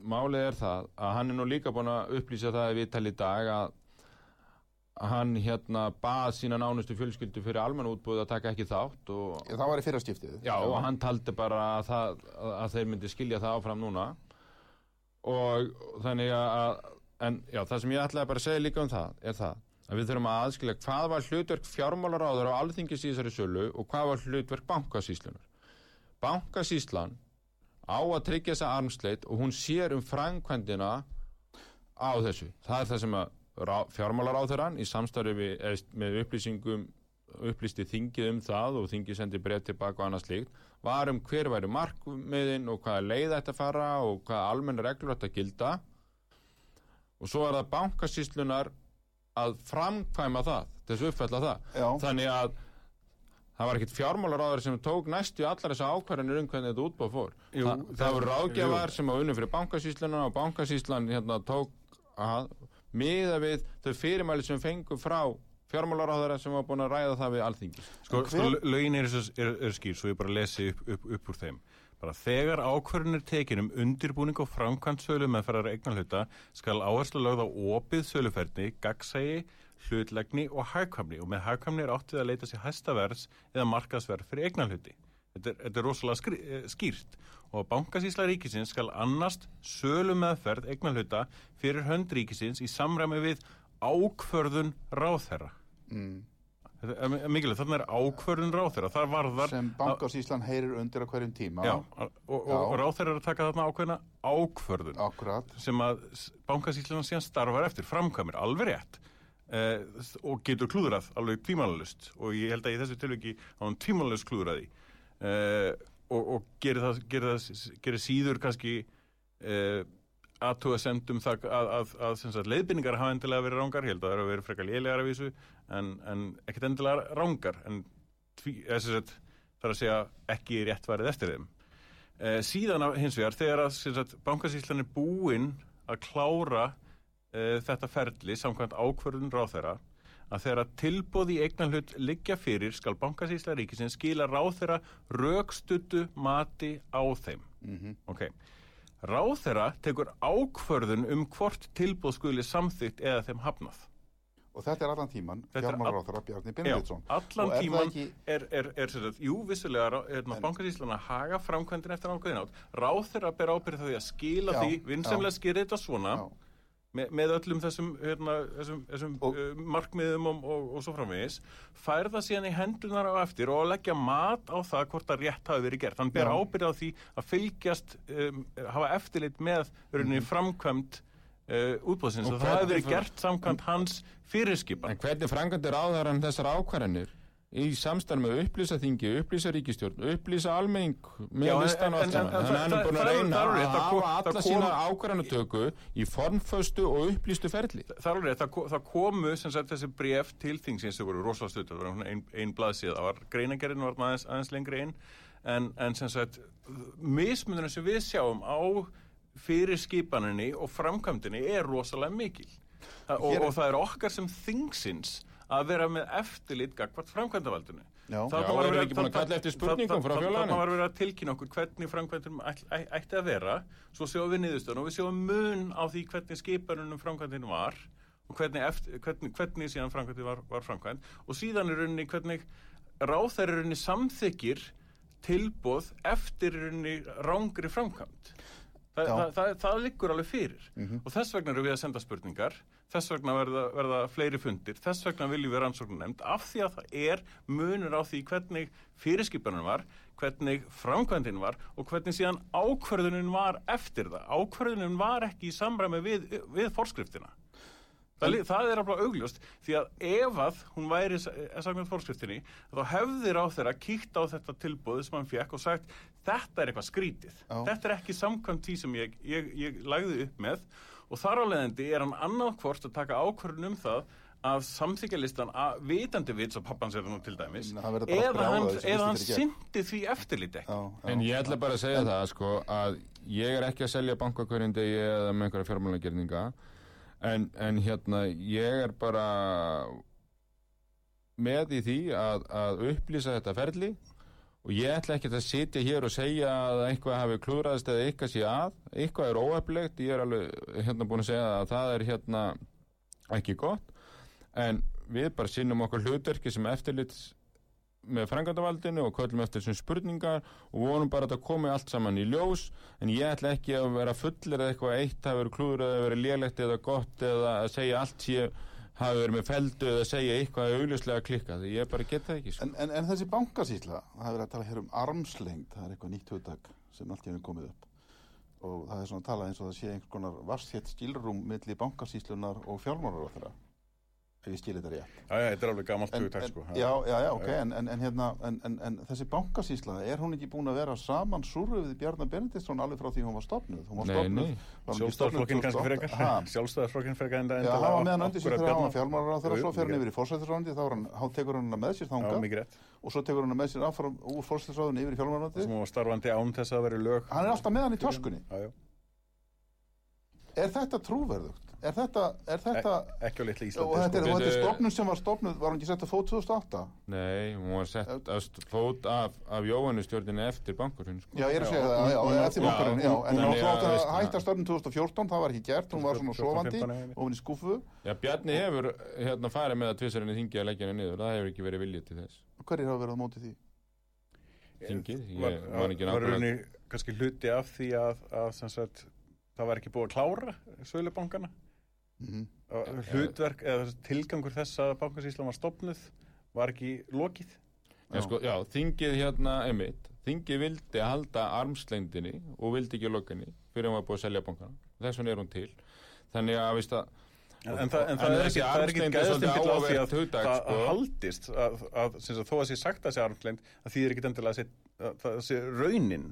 málið er það að hann er nú líka búin að upplýsa það við tali í dag að hann hérna bað sína nánustu fjölskyldu fyrir almenn útbúið að taka ekki þátt og Það var í fyrra skiptið. Já, og hann taldi bara að, það, að þeir myndi skilja það áfram núna. Og þannig að en já, það sem ég ætlaði bara að segja líka um það er það að við þurfum að aðskilja hvað var hlutverk fjármálaráður á alþingis í þessari sölu og hvað var hlutverk bankasýslunar bankasýslan á að tryggja þessa armsleit og hún sér um frænkvændina á þessu. Það er það sem að fjármálaráðurann í samstarfi með upplýsingum upplýsti þingið um það og þingið sendi breytt tilbaka og annað slíkt var um hver væri markmiðin og hvaða leið að fara og hvaða almenna reglur að gilda og svo er það bankasýslunar að framkvæma það þessu uppfælla það Já. þannig að það var ekkit fjármálaráður sem tók næstu allar þessa ákvarðanir um hvernig þetta útbáð fór Jú, Þa, það- voru ráðgjafar jú. sem var unnum fyrir bankasýsluna og bankasýslan hérna, tók að miða við þau fyrirmæli sem fengu frá fjármálaráðara sem var búin að ræða það við alþingi Sko, sko lögin er, er, er skýr, svo ég bara lesi upp, upp, upp úr þeim. Bara þegar ákvörðun er tekin um undirbúning og framkvæmt sölu með ferðar eignarhluta skal áherslu lögð á opið söluferni, gagsægi, hlutlegni og hagkvæmni og með hagkvæmni er átt við að leita sér hæsta verðs eða markaðsverð fyrir eignarhluti. Þetta er, þetta er rosalega skri, eh, skýrt og bankasísla ríkisins skal annast sölu meðferð eignarhluta fyrir hönd ríkisins í samræmi við ákvörðun ráðherra. Mm. Mikilvægt, þarna er ákvörðun það varðar Sem bankasýslan heyrir undir á hverjum tíma. já, og, og, og ráþeira er að taka þarna ákveðna ákvörðun Akkurat. sem að bankasýslan síðan starfar eftir, framkvæmir, alveg rétt eh, og getur klúðrað alveg tímanalust og ég held að í þessu tilviki á hann tímanalust klúðraði eh, og, og gerir það, gerir það gerir síður kannski eh, aðtuga sendum það að, að, að, að leiðbynningar hafa endilega verið rángar, ég held að það eru verið frekar lélegar af þessu, en, en ekkert endilega rángar, en sagt, það er að segja ekki rétt varðið eftir þeim. Eh, síðan hins vegar, þegar að bankasýslan er búinn að klára eh, þetta ferli samkvæmt ákvörðun ráþeira, að þegar að tilbóð í eignanhlut liggja fyrir skal bankasýsla ríkisins skila ráþeira rökstuttu mati á þeim. Mm Ok. Ráþeira tekur ákvörðun um hvort tilbúð skuli samþygt eða þeim hafnað. Og þetta er allan tíman fjármálaráþara Bjarni Já, Benediktsson. allan er það tíman er, er, er, er jú, vissulega er, bankasýslan að haga framkvæmdin eftir ákveðin átt. Ráþeira ber ábyrð því að skila Já, því, vinsamlega skýra þetta svona Já. Með, með öllum þessum, hérna, þessum, þessum Og- uh, markmiðum og, og, og svo framvegis fær það síðan í hendunar á eftir og leggja mat á það hvort að rétt hafi verið gert. Hann ber ábyrð á því að fylgjast, um, hafa eftirlit með rauninni Mhm. framkvæmt uh, útbóðsins Og það hafi verið gert samkvæmt hans fyrirskipan. En hvernig frangöndir áðarann þessar ákvarðanir í samstarf með upplýsa þingi, upplýsa ríkistjórn, upplýsa almenning með listan og allt saman. Þannig að hann það- er búin það að reyna það að það hafa það alla sína ákvarðanatöku í formföstu og upplýstu ferli. Það er alveg, það, ko- það komu sem sagt þessi bref til þingsins, þau voru rosalega stutt, það var ein, ein blaðsíð, það var greinagerðin var aðeins, aðeins lengri inn, en, en sem sagt mismunurinn sem við sjáum á fyrir skipaninni og framkvæmdinni er rosalega mikil Þa, og, og það er okkar sem þingsins að vera með eftirlit gagvart framkvæmdavaldinu búin að þarna- kalla eftir spurningum frá þarna- fjárlaganefnd? Þarna var verið að tilkynna okkur hvernig framkvæmdunum ætti að vera svo sjáum við niðurstöðun og við sjáum mun á því hvernig skipanunum framkvæmdinu var og hvernig, eftir, hvernig, hvernig síðan framkvæmdin var, var framkvæmd. Og síðan er rauninni hvernig ráþær er rauninni samþykir tilbóð eftir rauninni rángri framkvæmd Þa, það, það, það liggur alveg fyrir. Og þess vegna eru við að senda spurningar þess vegna verða, verða fleiri fundir þess vegna viljum við rannsóknum nefnd af því að það er munur á því hvernig fyrirskipanum var hvernig framkvæmdin var og hvernig síðan ákvörðunin var eftir það. Ákvörðunin var ekki í samræmi við, við forskriftina Það, það er alveg augljóst því að ef að hún væri samkvæmt fórskriftinni þá hefðir á þeirra kíkt á þetta tilbúð sem hann fekk og sagt þetta er eitthvað skrítið, Já. þetta er ekki samkvæmt því sem ég, ég, ég lagði upp með. Og þar á leiðandi er hann annað hvort að taka ákvörðun um það að samþykja listan að vitandi vits og pappans er það nú til dæmis eða hann, hann syndi því eftirliti ekki. Já, já. En ég ætla bara að segja það sko að ég er ekki að selja banka hverjum degi eða með einhverja fjármálagerninga en, en hérna ég er bara með í því að, að upplýsa þetta ferli og ég ætla ekki að sitja hér og segja að eitthvað hafi klúðraðist eða eitthvað sé að. Eitthvað er óeflegt, ég er alveg hérna búin að segja að það er hérna ekki gott. En við bara sinnum okkur hlutverki sem eftirlits með frangandavaldinu og köllum eftir þessum spurningar og vonum bara að þetta komi allt saman í ljós. En ég ætla ekki að vera fullir eða eitthvað eitt hafi verið klúður eða verið lélegt eða gott eða að segja allt sé hafi verið með feldu eða segja eitthvað augljóslega klikka því ég bara get það ekki sko. En, en, en þessi bankasýsla, það hefur verið að tala hér um armslengd, það er eitthvað nýtt hugtak sem allt hefur komið upp. Og það er svona að tala eins og það sé einhvers konar ef ég skil þetta rétt. Já, já, þetta er alveg hugtak en, sko. já, já, já, ok, en, en, en, hérna, en, en, en þessi bankasýsla, er hún ekki búin að vera saman súröfið Bjarnar Benediktsson alveg frá því hún var stopnuð? Hún var stofnuð Sjálfstæðarflokkin kannski 2008? frekar? Sjálfstæðarflokkin frekar enda Já, hann var meðan undir sér þegar hann var Bjarna- fjármálar á þeirra, svo fer hann yfir í fórsættisráðandi, þá tekur hann með sér Já, þanga og svo tekur hann með sér áfram úr fórsættisráðandi yfir í fjármálarráðandi. Var að vera er. Er þetta? Er þetta, er þetta, ekki á litla og Íslandi þetta er, sko. og þetta er stofnun sem var stofnuð, var hann ekki sett að fót 2008? Nei, hún var sett að fót af, af Jóhannustjórninni eftir bankurinn sko. Já, ég er að segja Já, það, já, hún- eftir já, bankarinn, já, en hún- átti að hætta stofnun 2014, það var ekki gert, hún var svona 14, sofandi 15, nei, nei. og hún í skúfu. Já, Bjarni hefur hérna farið með að tvisarinn í þingi að leggja henni niður, það hefur ekki verið viljið til þess Hverjir hafa verið á móti því? Þingið, ég var, ekki var rauninni kannski hluti af því að, að sem sagt, það var ekki búið að klára sölubankana Mhm. Að hlutverk eða tilgangur þess að bankasýslan var stopnuð var ekki lokið Já, sko, já, þingið hérna, einmitt, þingið vildi halda armslengdinni og vildi ekki lokinni fyrir að hann var búið að selja bankana. Þess vegna er hún til. Þannig að, veist að, En, en, það, en En það er ekki, ekki svolítið gæðstimpill á því að það sko. haldist að, að, að, að þó að sé sagt að sé armslengd að því er ekki endilega að að, það sé raunin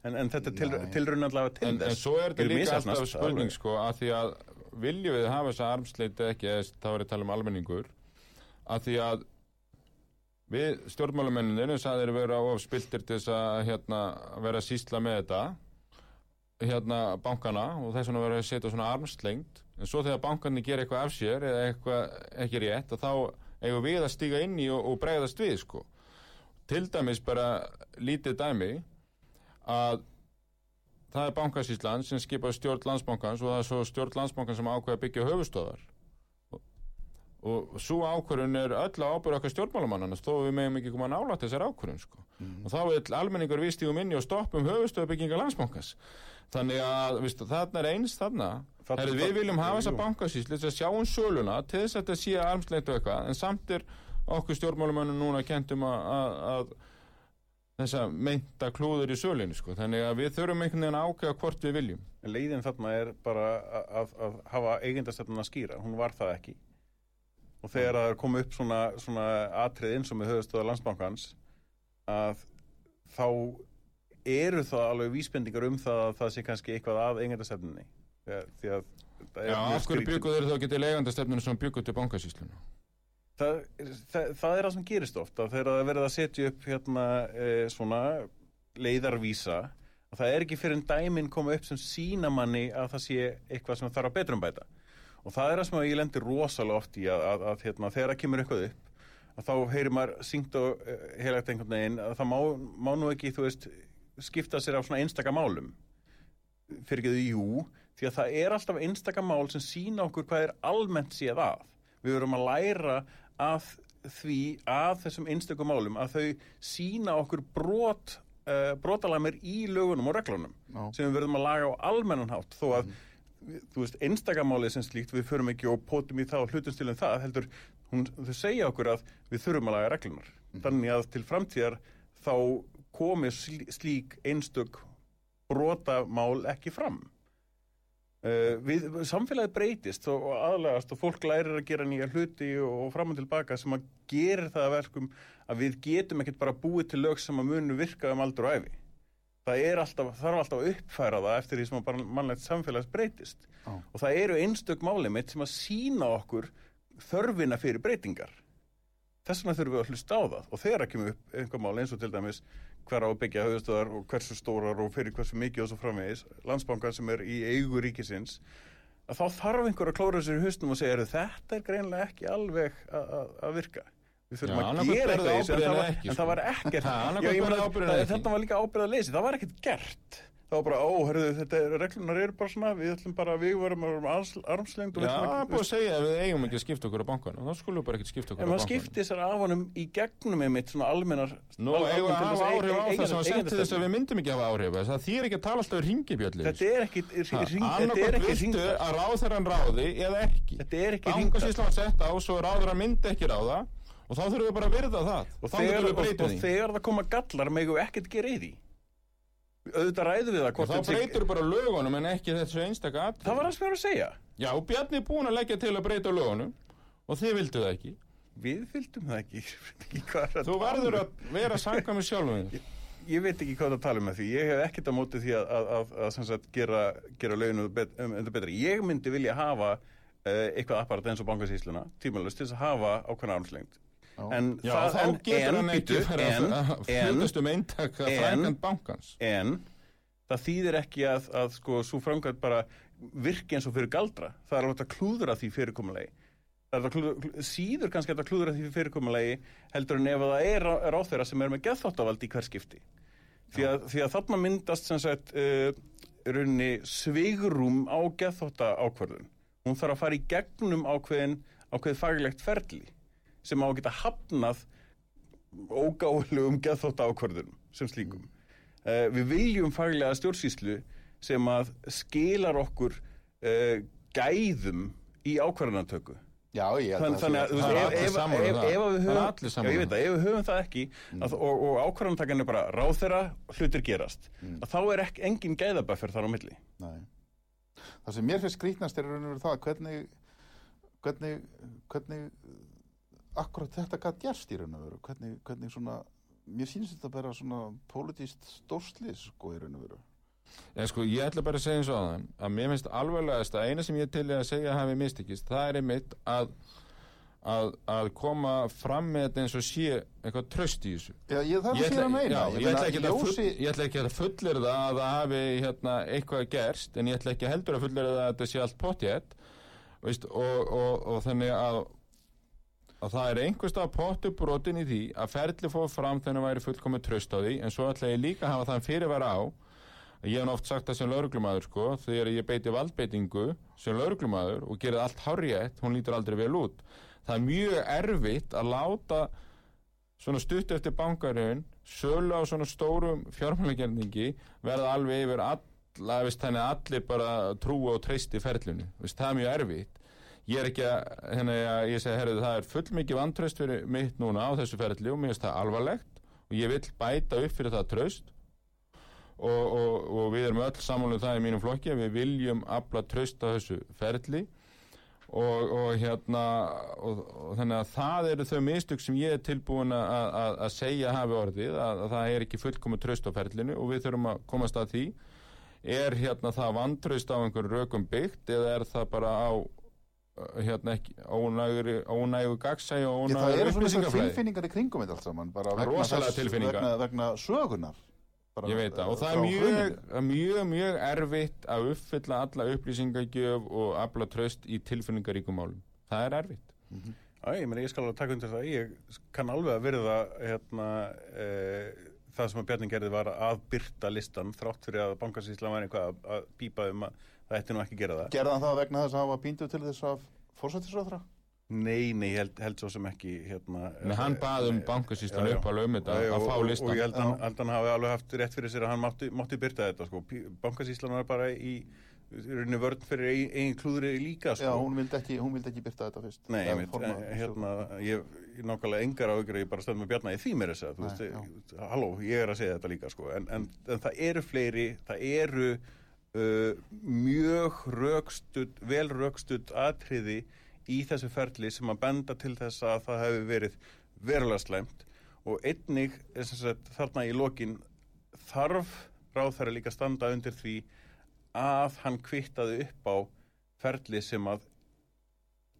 en, en þetta er til, Nei. tilraun allavega til en, en þess svo er þetta líka alltaf spurning, sko, að því að viljum við hafa þessa armsleiti ekki, eða þá er ég að tala um almenningur, að því að við að þeir vera of spiltir til þess að hérna, vera að sýsla með þetta, hérna bankana og þess vegna vera að setja svona armslengd en svo þegar bankarnir gera eitthvað af sér eða eitthvað ekki rétt þá eigum við að stíga inn í og, og bregðast við sko. til dæmis bara lítið dæmi að það er bankasýslan sem skipa stjórn landsbankans og það er svo stjórn landsbankans sem ákveða að byggja höfustöðar og, og svo ákvörðun er öll á ábyrðu okkar stjórnmálamannana þó við meðum ekki koma nálægt þessar ákvörðun sko. og þá vil almenningur við stígum inn í og stoppum höfustöðbygginga landsbankans. Þannig að viðst, þarna er eins þarna. Herri, við viljum hafa þessa Jú. bankasýslu til að sjá um söluna til þess að þetta sé armsleitt og eitthvað en samt er okkur stjórnmálamönnum núna kentum að, að, að þessa meinta klúður í sölinu sko. þannig að við þurfum einhvern veginn að ákveða hvort við viljum leiðin þarna er bara að, að, að hafa eigendastefnuna skýra, hún var það ekki. Og þegar það er komið upp svona, svona atrið eins og með höfustöða landsbankans, að þá eru það alveg vísbendingar um það að það sé kannski eitthvað að eigendastefnunni. Því að, að er Já, af hverju byggur þeir þá getið eigandastefninu sem byggur til bankasýsluna það, það, það er það sem gerist ofta þegar það er verið að setja upp hérna e, svona leiðarvísa að það er ekki fyrir en dæmin koma upp sem sína manni að það sé eitthvað sem þarf að betrum bæta og það er það sem ég lendir rosalega oft í að, að, að hérna, þegar það kemur eitthvað upp að þá heyrir maður syngt og uh, heilagt einhvern veginn að það má, má nú ekki, veist, skipta sér á svona einstaka málum fyrir ekki þau, jú, því að það er alltaf einstaka mál sem sína okkur hvað er almennt séð að. Við verum að læra að því að þessum einstakum málum að þau sína okkur brot, uh, brotalæmir í lögunum og reglunum Já. sem við verðum að laga á almennan hátt. Þó að við- þú veist, einstakamálið sem slíkt við förum ekki og pótum í það og hlutum stilum það heldur, hún, þau segja okkur að við þurfum að laga reglunar þannig að til framtíðar þá komi slí, slík einstök brotamál ekki fram uh, við, samfélagið breytist og, aðlegast og fólk lærir að gera nýja hluti og, fram og tilbaka sem að gerir það að verkum að við getum ekkert bara búið til lög sem að munu virka um aldur og æfi það er alltaf, þarf alltaf að uppfæra það eftir því sem að mannlegt samfélags breytist. Já. og það eru einstök máli mitt sem að sína okkur þörfina fyrir breytingar. Þess vegna þurfum við að hlusta á það. Og þegar að kemur upp einhver mál eins og til dæmis hver á að byggja höfustöðar og hversu stórar og fyrir hversu mikið og svo framvegis landsbankan sem er í eigu ríkisins að þá þarf einhver að klóra sér í haustum og segja "Heyrðu, þetta er greinlega ekki alveg að- virka. Við þurfum Já, að gera eitthvað í þessu, en það var- sko. ekkert [laughs] þetta var líka ábyrgða leysi, það var ekkert gert var bara, ó, herðu, þetta er, reglunar eru bara svona, við ætlum bara, við varum armslengd og við Já, ætlum það er ekki, búið að segja að við eigum ekki að skipta okkur á bankanum. Þá skulum við bara ekki skipta okkur En á maður bankanum. skipti sér af honum í gegnum einmitt svona almennar Nú, eigum við að hafa áhrif á það sem var sett til þess að við myndum ekki hafa áhrif það þýr ekki að tala alltaf um ringibjöllir Þetta er ekki er annarkvæmt ekki viltu að ekki. Er ekki ekki ráða og þá þurfum við bara að virða það. Og þá þegar, og, og þegar það koma gallar megum við ekkert gera í því auðvitað ræðum við það hvort þá breytur bara lögunum en ekki þessu einstaka atriði. Það var það sem ég var að segja. Já, Bjarni er búin að leggja til að breyta lögunum og þið vildu það ekki. Við fylgdum það ekki, [laughs] Ég ekki hvað er að Þú verður um. að vera sanga með sjálfum þér. Ég veit ekki hvað það tala um með því. Ég hef ekkert á móti því að, að, að, að, að sagt, gera, gera löginu bet, um, um, betri Ég myndi vilja hafa uh, eitthvað apparat eins og bankasýsluna tímalust til að hafa ákveðna armslengd En, Já, það, þá en, getur en, hann ekki fyrir en, að en, hlutast um eintaka en- frækand bankans en það þýðir ekki að, að sko, svo framkvæmt bara virki eins og fyrir galdra. Það er alveg að klúðra því fyrirkomulegi. Það er að klúðra, klú- síður kannski að klúðra því fyrirkomulegi heldur en ef það er ráþeira sem er með geðþóttavald í hver skipti. Því að, því að þarna myndast sem sagt uh, runni svigrum á geðþótta ákvörðun. Hún þarf að fara í gegnum ákveðin, ákveðið faglegt ferli sem á að geta hafnað ógáðlegum geðþótta ákvörðunum sem slíkum. Uh, við viljum faglega stjórnsýslu sem að skilar okkur uh, gæðum í ákvarðanatöku. Já, ég held Þann, að þú Það ef, allir sammála um það. ef að við Það eru höfum allir já, ég um veit að ef við höfum það ekki að, og, og ákvarðanatakan er bara ráð þeirra hlutir gerast, að þá er ekki engin gæðabæffer þar á milli. Nei. Það sem mér finnst skrítnast er raun og veru það hvernig, hvernig, hvernig akkurat þetta gætt gerst í raun og veru. Hvernig, hvernig svona, mér sýnst þetta bara svona pólitíst stórslis sko í raun og veru. En sko, ég ætla bara að segja eins og aðan að mér finnst alveglegast að eina sem ég til að segja hafi mistekist, það er einmitt að, að, að koma fram með þetta eins og sé eitthvað tröst í þessu Já, ég, Ég ætla, að já, ég, ætla ekki að ljósi, full, ég ætla ekki að fullir það að það hafi hérna, eitthvað gerst en ég ætla ekki heldur að fullir það að þetta sé allt pottjett veist, og, og, og þannig að að það er einhverstað pottu brotin í því að ferli fóð fram þegar væri fullkomið tröst á því en svo ætla ég líka að hafa þann fyrirvara á ég hef oft sagt það sem lauruglumæður sko, þegar ég beiti valdbeitingu sem lauruglumæður og gerði allt hárjætt hún lítur aldrei vel út. Það er mjög erfitt að láta svona stutt eftir bankarinn sölu á svona stórum fjármálagerningi verða alveg yfir þannig að allir bara trúa og treysti ferlinu, veist, það er mjög erfitt ég er ekki að, hérna, ég segi, herrið, það er fullmikið vantraust fyrir mitt núna á þessu ferli og mér finnst það alvarlegt og ég vil bæta upp fyrir það traust. Og, og, og við erum öll samanlega það í mínum flokki að við viljum afla traust á þessu ferli. Og, og hérna þannig að það eru þau mistök sem ég er tilbúin að, að, að segja hafi orðið, að, að það er ekki fullkomið traust á ferlinu og við þurfum að komast að því. Er hérna það vantraust á einhverjum rökum byggt eða er það bara á hérna ekki ónægur, ónægu gagsægi og ónægur eru svona þessar upplýsingaflæði tilfinningar í kringum þetta allt saman. bara Það vegna rosalega þess- tilfinningar. Vegna, vegna sögunar. bara, Ég veit það og eh, það er mjög, er mjög, mjög erfitt að uppfylla alla upplýsingagjöf og afla tröst í tilfinningaríkum málum. Það er erfitt. Já, ég meina, ég skal alveg taka undir það. Ég kann alveg að verða hérna, e, það sem að Bjarni gerði var að byrta listan þrátt fyrir að bankasýslan var eitthvað að, pípa um að það ætti nú ekki að gera það. Gerði hann það vegna þess að hann var píndu til þess af fórsættisráðra? Nei, nei, held, held svo sem ekki hérna, En hann bað um bankasýslan Já, já. uppalega um þetta já, að fá og- listan. Og ég held að hann- að hann hafi alveg haft rétt fyrir sér að hann mátti, mátti byrta þetta sko. Bankasýslan var bara í, rauninni vörn fyrir eigin, eigin klúðri líka sko. Já, hún vildi ekki, hún vildi ekki byrta þetta fyrst. Nei, ég veit, eh, hérna, ég, ég nákvæmlega engar áhyggjur að ég bara stöðum með Bjarna í því mér þess að, þú Nei, veist, halló, ég er að segja þetta líka, sko, en, en, en það eru fleiri, það eru uh, mjög rökstudd, vel rökstudd atriði í þessu ferli sem að benda til þess að það hefur verið verulega slæmt. Og einnig, að sagt, þarna í lokin þarf ráðherra líka að standa undir því að hann kvittaði upp á ferli sem að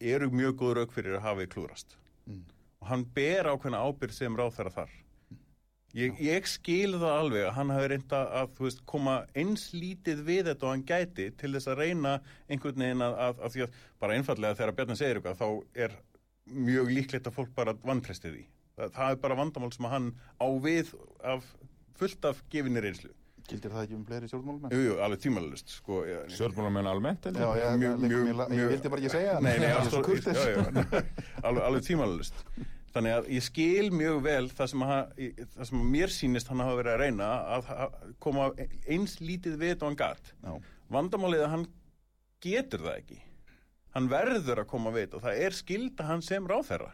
eru mjög góð rauk fyrir að hafa í klúrast Mm. og hann ber ákveðna ábyrð sem ráðherra þar ég, ég skil það alveg að hann hafi reynda að þú veist, koma eins lítið við þetta og hann gæti til þess að reyna einhvern veginn að, að, að því að bara einfallega þegar Bjarni segir eitthvað þá er mjög líklegt að fólk bara vantresti því. Það, það er bara vandamál sem að hann á við af fullt af gefinni reynslu. Gildir það ekki um fleiri stjórnmálum? jú, jú, alveg tímalust sko, Stjórnmálamenn almennt, Já, já, Mjög- mjög, mjög- mjög, ég vildi bara ekki segja það. Nei, nei, alveg tímalust þannig að ég skil mjög vel það sem, að, það sem mér sýnist hann hafa verið að reyna að að koma eins lítið við og hann Já. vandamálið að hann getur það ekki hann verður að koma við og það er skilda hann sem ráðherra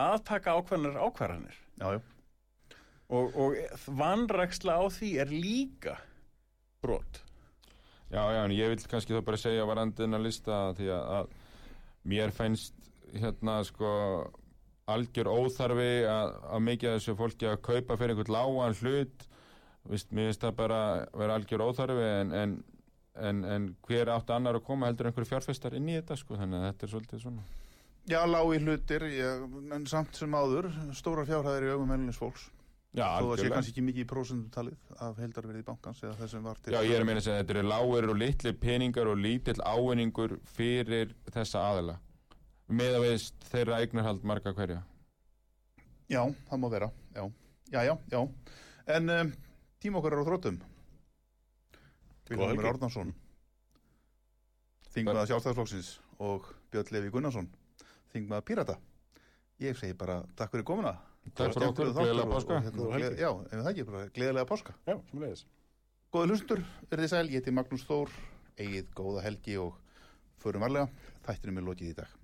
að taka ákvarðanir Já, já. og, og vanræksla á því er líka brot Já, já, en ég vil kannski þá bara segja varandinn að lista því að, að mér fænst hérna sko algjör óþarfi að, að mikið þessu fólki að kaupa fyrir einhvern lágan hlut. Vist, mér finnst það bara vera algjör óþarfi en, en, en, en hver átt annar að koma heldur einhver fjárfestar inn í þetta sko? Þannig að þetta er svolítið svona. Já, lági hlutir, ég, en samt sem áður, stórar fjárhæðir í augum meðlunins fólks. Já, Þó það sé kannski ekki mikið í prósendutalið af heildarverði bankans eða þessum var til. Já, ég er að meina að að þetta eru lágir og litli peningar og lítill ávinningur fyrir þessa aðila með að veist þeirra eignarhald marga hverja Já, það má vera, já. Já, já, já. En um, tíma okkar er á þróttum. Vilhelmur. Árnarsson, þingmaða sjálfstæðarflokksins og Björn Levi Gunnarsson, þingmaða Pírata. Ég segi bara takk fyrir komuna. Takk fyrir okkur, gleðilega páska. hérna, Já, ef það ekki, bara gleðilega páska. Já, sem leiðis Góða hlustur, verðið sæl, ég heiti Magnús Þór, eigið góða helgi og förum varlega. Þættinum er lokið í dag.